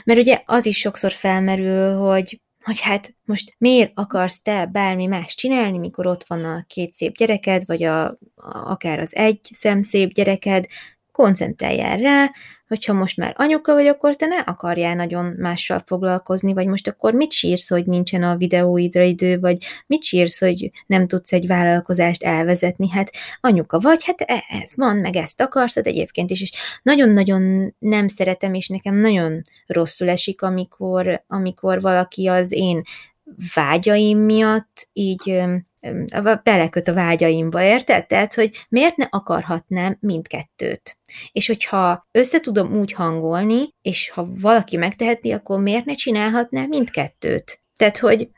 mert ugye az is sokszor felmerül, hogy hogy hát most miért akarsz te bármi más csinálni, mikor ott van a két szép gyereked, vagy a, akár az egy szemszép gyereked, koncentráljál rá, hogyha most már anyuka vagy, akkor te ne akarjál nagyon mással foglalkozni, vagy most akkor mit sírsz, hogy nincsen a videóidra idő, vagy mit sírsz, hogy nem tudsz egy vállalkozást elvezetni, hát anyuka vagy, hát e, ez van, meg ezt akartad egyébként is, és nagyon-nagyon nem szeretem, és nekem nagyon rosszul esik, amikor, amikor valaki az én vágyaim miatt így beleköt a vágyaimba, érted? Tehát, hogy miért ne akarhatnám mindkettőt? És hogyha összetudom úgy hangolni, és ha valaki megteheti, akkor miért ne csinálhatná mindkettőt? Tehát, hogy,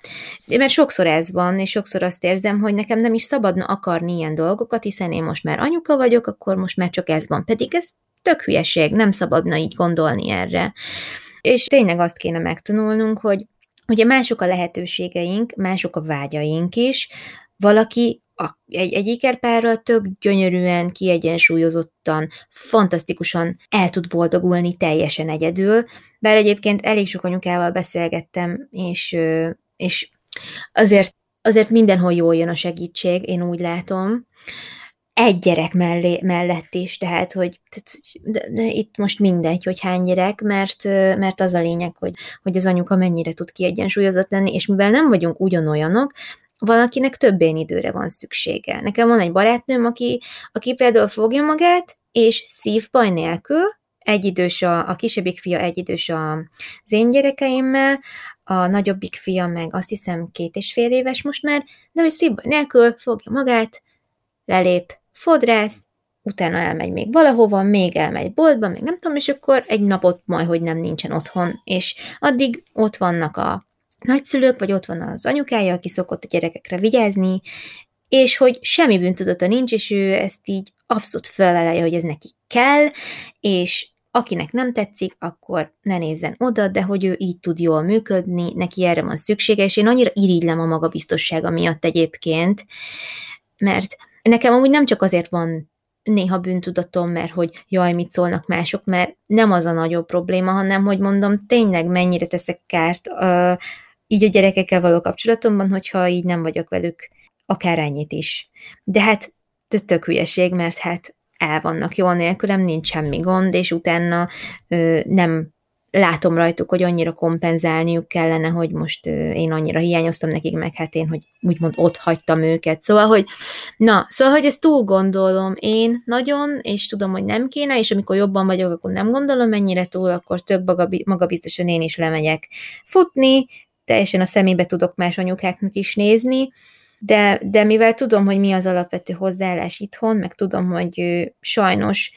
mert sokszor ez van, és sokszor azt érzem, hogy nekem nem is szabadna akarni ilyen dolgokat, hiszen én most már anyuka vagyok, akkor most már csak ez van. Pedig ez tök hülyeség, nem szabadna így gondolni erre. És tényleg azt kéne megtanulnunk, hogy Ugye mások a lehetőségeink, mások a vágyaink is. Valaki a, egy, egy ikerpárral tök gyönyörűen, kiegyensúlyozottan, fantasztikusan el tud boldogulni teljesen egyedül, bár egyébként elég sok anyukával beszélgettem, és, és azért, azért mindenhol jól jön a segítség, én úgy látom, egy gyerek mellé, mellett is, tehát, hogy de, de itt most mindegy, hogy hány gyerek, mert, mert az a lényeg, hogy, hogy az anyuka mennyire tud kiegyensúlyozott lenni, és mivel nem vagyunk ugyanolyanok, valakinek több én időre van szüksége. Nekem van egy barátnőm, aki, aki például fogja magát, és szívbaj nélkül, egyidős a, a kisebbik fia egyidős az én gyerekeimmel, a nagyobbik fia meg azt hiszem két és fél éves most már, de hogy szívbaj nélkül fogja magát, lelép, fodrász, utána elmegy még valahova, még elmegy boltba, még nem tudom, és akkor egy napot majd, hogy nem nincsen otthon, és addig ott vannak a nagyszülők, vagy ott van az anyukája, aki szokott a gyerekekre vigyázni, és hogy semmi bűntudata nincs, és ő ezt így abszolút felvelelje, hogy ez neki kell, és akinek nem tetszik, akkor ne nézzen oda, de hogy ő így tud jól működni, neki erre van szüksége, és én annyira irigylem a magabiztossága miatt egyébként, mert Nekem amúgy nem csak azért van néha bűntudatom, mert hogy jaj, mit szólnak mások, mert nem az a nagyobb probléma, hanem hogy mondom, tényleg mennyire teszek kárt uh, így a gyerekekkel való kapcsolatomban, hogyha így nem vagyok velük akár ennyit is. De hát ez tök hülyeség, mert hát el vannak jól nélkülem, nincs semmi gond, és utána ö, nem látom rajtuk, hogy annyira kompenzálniuk kellene, hogy most én annyira hiányoztam nekik, meg hát én, hogy úgymond ott hagytam őket. Szóval, hogy na, szóval, hogy ezt túl gondolom én nagyon, és tudom, hogy nem kéne, és amikor jobban vagyok, akkor nem gondolom mennyire túl, akkor több magabiztosan én is lemegyek futni, teljesen a szemébe tudok más anyukáknak is nézni, de, de mivel tudom, hogy mi az alapvető hozzáállás itthon, meg tudom, hogy sajnos,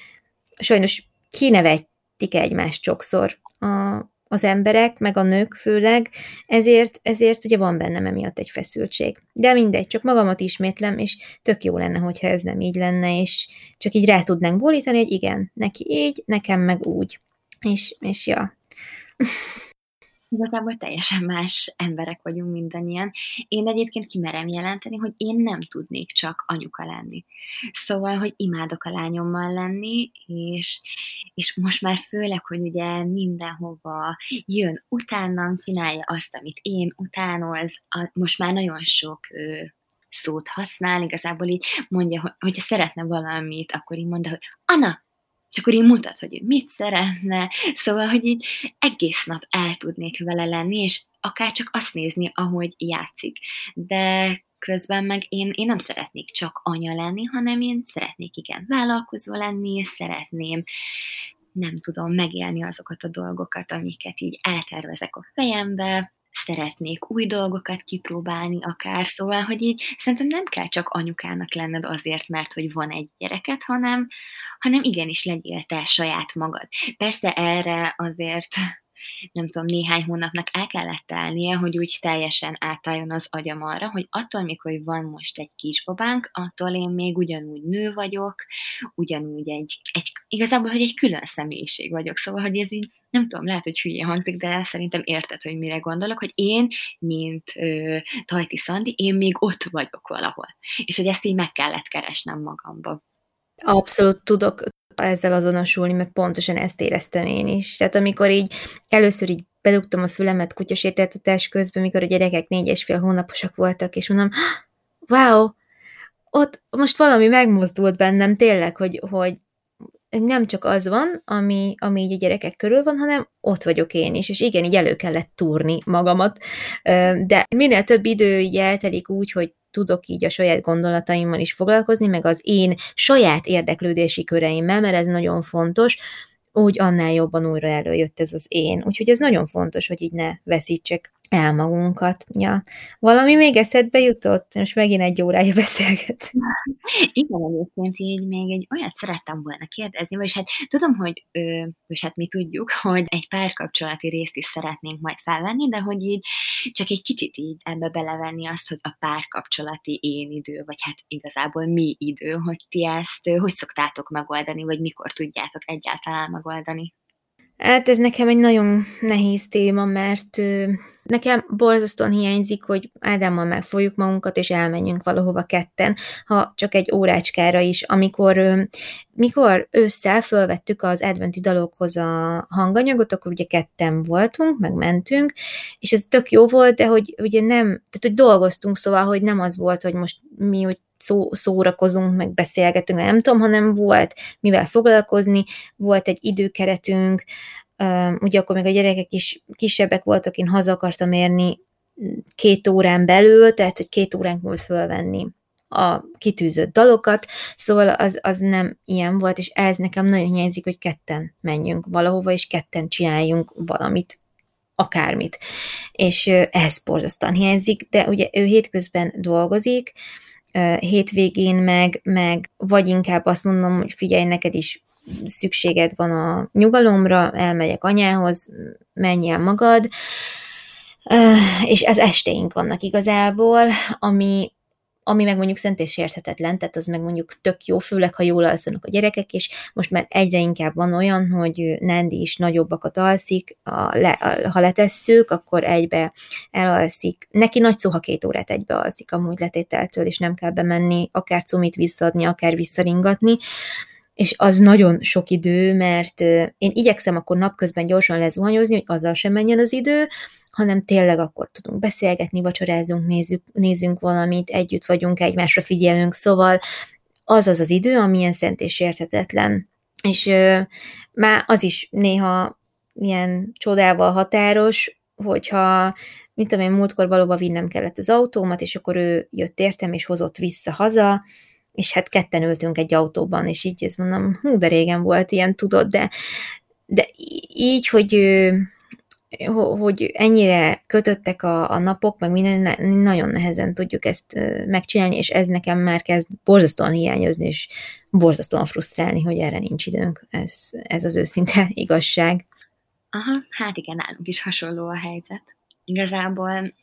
sajnos kinevettik egymást sokszor a, az emberek, meg a nők főleg, ezért, ezért ugye van bennem emiatt egy feszültség. De mindegy, csak magamat ismétlem, és tök jó lenne, hogyha ez nem így lenne, és csak így rá tudnánk bólítani, hogy igen, neki így, nekem meg úgy. És, és ja. [laughs] Igazából teljesen más emberek vagyunk mindannyian. Én egyébként kimerem jelenteni, hogy én nem tudnék csak anyuka lenni. Szóval, hogy imádok a lányommal lenni, és, és most már főleg, hogy ugye mindenhova jön utánam, csinálja azt, amit én utánoz, a, most már nagyon sok ő, szót használ, igazából így mondja, hogy, hogyha szeretne valamit, akkor így mondja, hogy Anna, és akkor így mutat, hogy mit szeretne, szóval, hogy így egész nap el tudnék vele lenni, és akár csak azt nézni, ahogy játszik. De közben meg én, én nem szeretnék csak anya lenni, hanem én szeretnék igen vállalkozó lenni, szeretném nem tudom megélni azokat a dolgokat, amiket így eltervezek a fejembe, szeretnék új dolgokat kipróbálni akár, szóval, hogy így szerintem nem kell csak anyukának lenned azért, mert hogy van egy gyereket, hanem, hanem igenis legyél te saját magad. Persze erre azért nem tudom, néhány hónapnak el kellett telnie, hogy úgy teljesen átálljon az agyam arra, hogy attól hogy van most egy kisbabánk, attól én még ugyanúgy nő vagyok, ugyanúgy egy, egy igazából, hogy egy külön személyiség vagyok, szóval, hogy ez így, nem tudom, lehet, hogy hülye hangzik, de szerintem érted, hogy mire gondolok, hogy én, mint ö, Tajti Szandi, én még ott vagyok valahol. És hogy ezt így meg kellett keresnem magamba. Abszolút tudok, ezzel azonosulni, mert pontosan ezt éreztem én is. Tehát amikor így először így bedugtam a fülemet kutyasétáltatás közben, mikor a gyerekek négy és fél hónaposak voltak, és mondom, wow, ott most valami megmozdult bennem tényleg, hogy, hogy nem csak az van, ami, ami így a gyerekek körül van, hanem ott vagyok én is, és igen, így elő kellett túrni magamat, de minél több idő így eltelik úgy, hogy tudok így a saját gondolataimmal is foglalkozni, meg az én saját érdeklődési köreimmel, mert ez nagyon fontos, úgy annál jobban újra előjött ez az én. Úgyhogy ez nagyon fontos, hogy így ne veszítsek el magunkat. Ja. Valami még eszedbe jutott? Most megint egy órája beszélget. Igen, egyébként így még egy olyat szerettem volna kérdezni, vagyis hát tudom, hogy, és hát mi tudjuk, hogy egy párkapcsolati részt is szeretnénk majd felvenni, de hogy így csak egy kicsit így ebbe belevenni azt, hogy a párkapcsolati én idő, vagy hát igazából mi idő, hogy ti ezt hogy szoktátok megoldani, vagy mikor tudjátok egyáltalán megoldani? Hát ez nekem egy nagyon nehéz téma, mert nekem borzasztóan hiányzik, hogy Ádámmal megfogjuk magunkat, és elmenjünk valahova ketten, ha csak egy órácskára is, amikor mikor ősszel fölvettük az adventi dalokhoz a hanganyagot, akkor ugye ketten voltunk, meg mentünk, és ez tök jó volt, de hogy ugye nem, tehát hogy dolgoztunk, szóval, hogy nem az volt, hogy most mi úgy szó, szórakozunk, meg beszélgetünk, nem tudom, hanem volt mivel foglalkozni, volt egy időkeretünk, ugye akkor még a gyerekek is kisebbek voltak, én haza akartam érni két órán belül, tehát hogy két óránk volt fölvenni a kitűzött dalokat, szóval az, az nem ilyen volt, és ez nekem nagyon hiányzik, hogy ketten menjünk valahova, és ketten csináljunk valamit, akármit. És ez borzasztóan hiányzik, de ugye ő hétközben dolgozik, hétvégén meg, meg vagy inkább azt mondom, hogy figyelj, neked is szükséged van a nyugalomra, elmegyek anyához, menj el magad, és ez estéink vannak igazából, ami, ami meg mondjuk szent érthetetlen, tehát az meg mondjuk tök jó, főleg ha jól alszanak a gyerekek, és most már egyre inkább van olyan, hogy Nandi is nagyobbakat alszik, a le, a, ha letesszük, akkor egybe elalszik. Neki nagy szó, ha két órát egybe alszik amúgy letételtől, és nem kell bemenni, akár cumit visszadni, akár visszaringatni, és az nagyon sok idő, mert én igyekszem akkor napközben gyorsan lezuhanyozni, hogy azzal sem menjen az idő, hanem tényleg akkor tudunk beszélgetni, vacsorázunk, nézzük, nézzünk valamit, együtt vagyunk, egymásra figyelünk, szóval az az az idő, amilyen szent és érthetetlen. És ö, már az is néha ilyen csodával határos, hogyha, mint tudom én, múltkor valóban vinnem kellett az autómat, és akkor ő jött értem, és hozott vissza haza, és hát ketten ültünk egy autóban, és így ezt mondom, hú, de régen volt ilyen, tudod, de, de így, hogy hogy ennyire kötöttek a, a napok, meg minden, nagyon nehezen tudjuk ezt megcsinálni, és ez nekem már kezd borzasztóan hiányozni, és borzasztóan frusztrálni, hogy erre nincs időnk. Ez, ez az őszinte [laughs] igazság. Aha, hát igen, nálunk is hasonló a helyzet. Igazából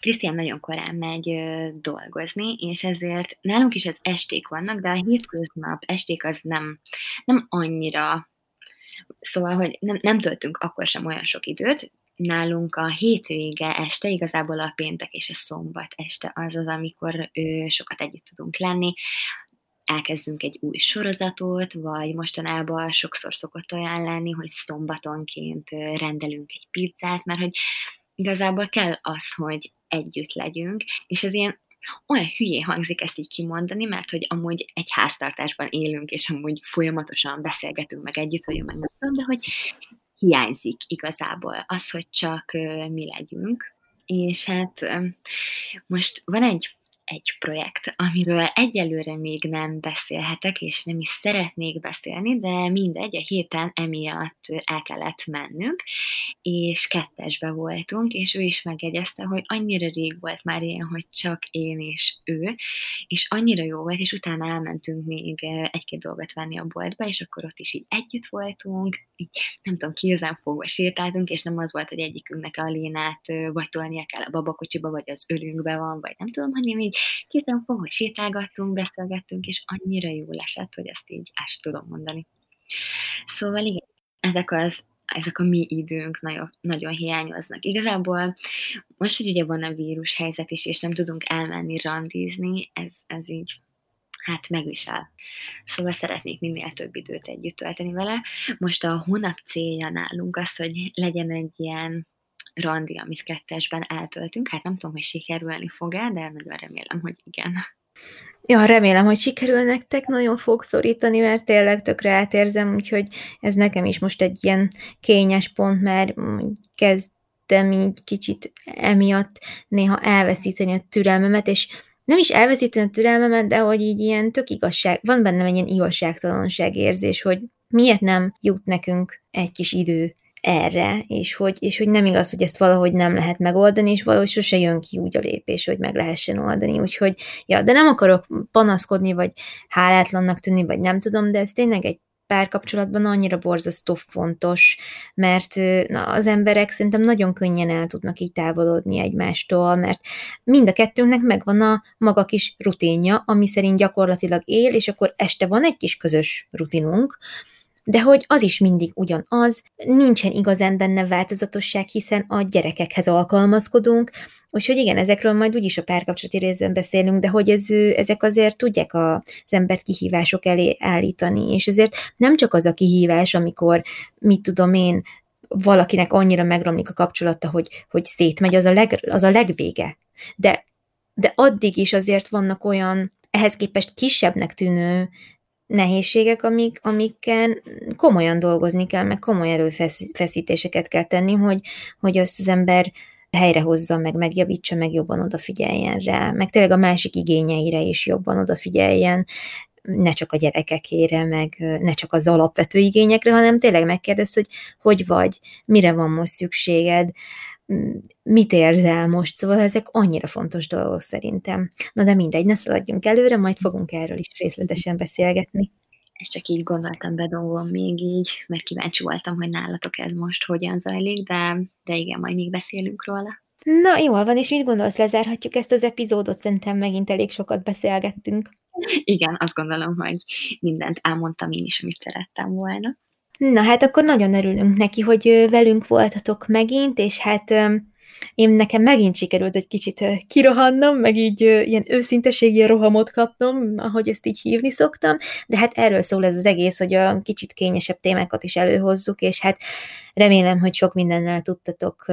Krisztián nagyon korán megy ö, dolgozni, és ezért nálunk is az esték vannak, de a hétköznap esték az nem, nem annyira Szóval, hogy nem, nem töltünk akkor sem olyan sok időt, nálunk a hétvége este, igazából a péntek és a szombat este az az, amikor ő, sokat együtt tudunk lenni, elkezdünk egy új sorozatot, vagy mostanában sokszor szokott olyan lenni, hogy szombatonként rendelünk egy pizzát, mert hogy igazából kell az, hogy együtt legyünk, és ez ilyen olyan hülyé hangzik ezt így kimondani, mert hogy amúgy egy háztartásban élünk, és amúgy folyamatosan beszélgetünk, meg együtt vagyunk, meg nem de hogy hiányzik igazából az, hogy csak mi legyünk. És hát most van egy egy projekt, amiről egyelőre még nem beszélhetek, és nem is szeretnék beszélni, de mindegy, a héten emiatt el kellett mennünk, és kettesbe voltunk, és ő is megjegyezte, hogy annyira rég volt már ilyen, hogy csak én és ő, és annyira jó volt, és utána elmentünk még egy-két dolgot venni a boltba, és akkor ott is így együtt voltunk, így nem tudom, kézen fogva sétáltunk, és nem az volt, hogy egyikünknek a lénát vagy tolnia kell a babakocsiba, vagy az ölünkbe van, vagy nem tudom, hanem így kézen fogva sétálgattunk, beszélgettünk, és annyira jó esett, hogy ezt így el tudom mondani. Szóval igen, ezek az ezek a mi időnk nagyon, nagyon hiányoznak. Igazából most, hogy ugye van a vírus helyzet is, és nem tudunk elmenni randizni, ez, ez így hát megvisel. Szóval szeretnék minél több időt együtt tölteni vele. Most a hónap célja nálunk az, hogy legyen egy ilyen randi, amit kettesben eltöltünk. Hát nem tudom, hogy sikerülni fog-e, de nagyon remélem, hogy igen. Ja, remélem, hogy sikerül nektek, nagyon fog szorítani, mert tényleg tökre átérzem, úgyhogy ez nekem is most egy ilyen kényes pont, mert kezdtem így kicsit emiatt néha elveszíteni a türelmemet, és nem is elveszíteni a türelmemet, de hogy így ilyen tök igazság, van bennem egy ilyen igazságtalanság érzés, hogy miért nem jut nekünk egy kis idő erre, és hogy, és hogy nem igaz, hogy ezt valahogy nem lehet megoldani, és valahogy sose jön ki úgy a lépés, hogy meg lehessen oldani. Úgyhogy, ja, de nem akarok panaszkodni, vagy hálátlannak tűnni, vagy nem tudom, de ez tényleg egy párkapcsolatban annyira borzasztó fontos, mert na, az emberek szerintem nagyon könnyen el tudnak így távolodni egymástól, mert mind a kettőnknek megvan a maga kis rutinja, ami szerint gyakorlatilag él, és akkor este van egy kis közös rutinunk, de hogy az is mindig ugyanaz, nincsen igazán benne változatosság, hiszen a gyerekekhez alkalmazkodunk, Úgyhogy igen, ezekről majd úgyis a párkapcsolati részben beszélünk, de hogy ez, ezek azért tudják az embert kihívások elé állítani, és ezért nem csak az a kihívás, amikor, mit tudom én, valakinek annyira megromlik a kapcsolata, hogy, hogy szétmegy, az a, leg, az a legvége. De, de addig is azért vannak olyan ehhez képest kisebbnek tűnő nehézségek, amik, amikkel komolyan dolgozni kell, meg komoly erőfeszítéseket kell tenni, hogy, hogy azt az ember helyrehozza, meg megjavítsa, meg jobban odafigyeljen rá, meg tényleg a másik igényeire is jobban odafigyeljen, ne csak a gyerekekére, meg ne csak az alapvető igényekre, hanem tényleg megkérdez, hogy hogy vagy, mire van most szükséged, mit érzel most, szóval ezek annyira fontos dolgok szerintem. Na de mindegy, ne szaladjunk előre, majd fogunk erről is részletesen beszélgetni. Ezt csak így gondoltam, bedolgom még így, mert kíváncsi voltam, hogy nálatok ez most hogyan zajlik, de, de igen, majd még beszélünk róla. Na, jól van, és mit gondolsz, lezárhatjuk ezt az epizódot? Szerintem megint elég sokat beszélgettünk. Igen, azt gondolom, hogy mindent elmondtam én is, amit szerettem volna. Na hát akkor nagyon örülünk neki, hogy velünk voltatok megint, és hát én nekem megint sikerült egy kicsit kirohannom, meg így ilyen őszinteségi rohamot kapnom, ahogy ezt így hívni szoktam, de hát erről szól ez az egész, hogy a kicsit kényesebb témákat is előhozzuk, és hát remélem, hogy sok mindennel tudtatok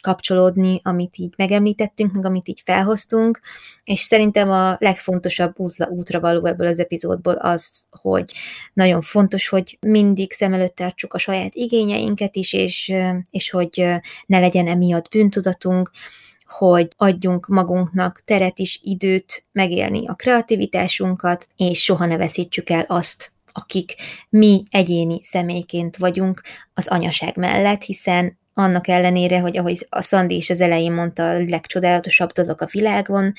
kapcsolódni, amit így megemlítettünk, meg amit így felhoztunk, és szerintem a legfontosabb útra, útra való ebből az epizódból az, hogy nagyon fontos, hogy mindig szem előtt tartsuk a saját igényeinket is, és, és hogy ne legyen emiatt bűntudatunk, hogy adjunk magunknak teret is, időt megélni a kreativitásunkat, és soha ne veszítsük el azt, akik mi egyéni személyként vagyunk az anyaság mellett, hiszen annak ellenére, hogy ahogy a Szandi is az elején mondta, a legcsodálatosabb dolog a világon,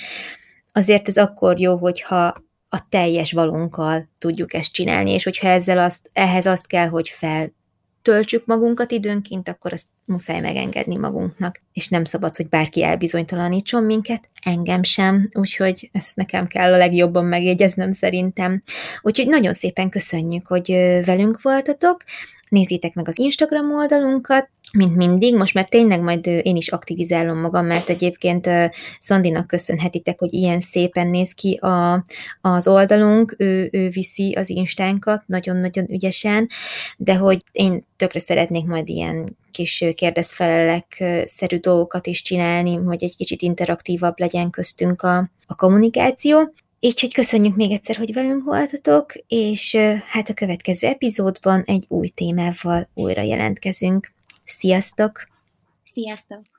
azért ez akkor jó, hogyha a teljes valunkkal tudjuk ezt csinálni, és hogyha ezzel azt, ehhez azt kell, hogy fel töltsük magunkat időnként, akkor azt muszáj megengedni magunknak, és nem szabad, hogy bárki elbizonytalanítson minket, engem sem, úgyhogy ezt nekem kell a legjobban megjegyeznem szerintem. Úgyhogy nagyon szépen köszönjük, hogy velünk voltatok, nézzétek meg az Instagram oldalunkat, mint mindig, most már tényleg majd én is aktivizálom magam, mert egyébként Szandinak köszönhetitek, hogy ilyen szépen néz ki a, az oldalunk, ő, ő viszi az instánkat nagyon-nagyon ügyesen, de hogy én tökre szeretnék majd ilyen kis kérdezfelelek szerű dolgokat is csinálni, hogy egy kicsit interaktívabb legyen köztünk a, a kommunikáció. Így, hogy köszönjük még egyszer, hogy velünk voltatok, és hát a következő epizódban egy új témával újra jelentkezünk. Sziasztok! Sziasztok!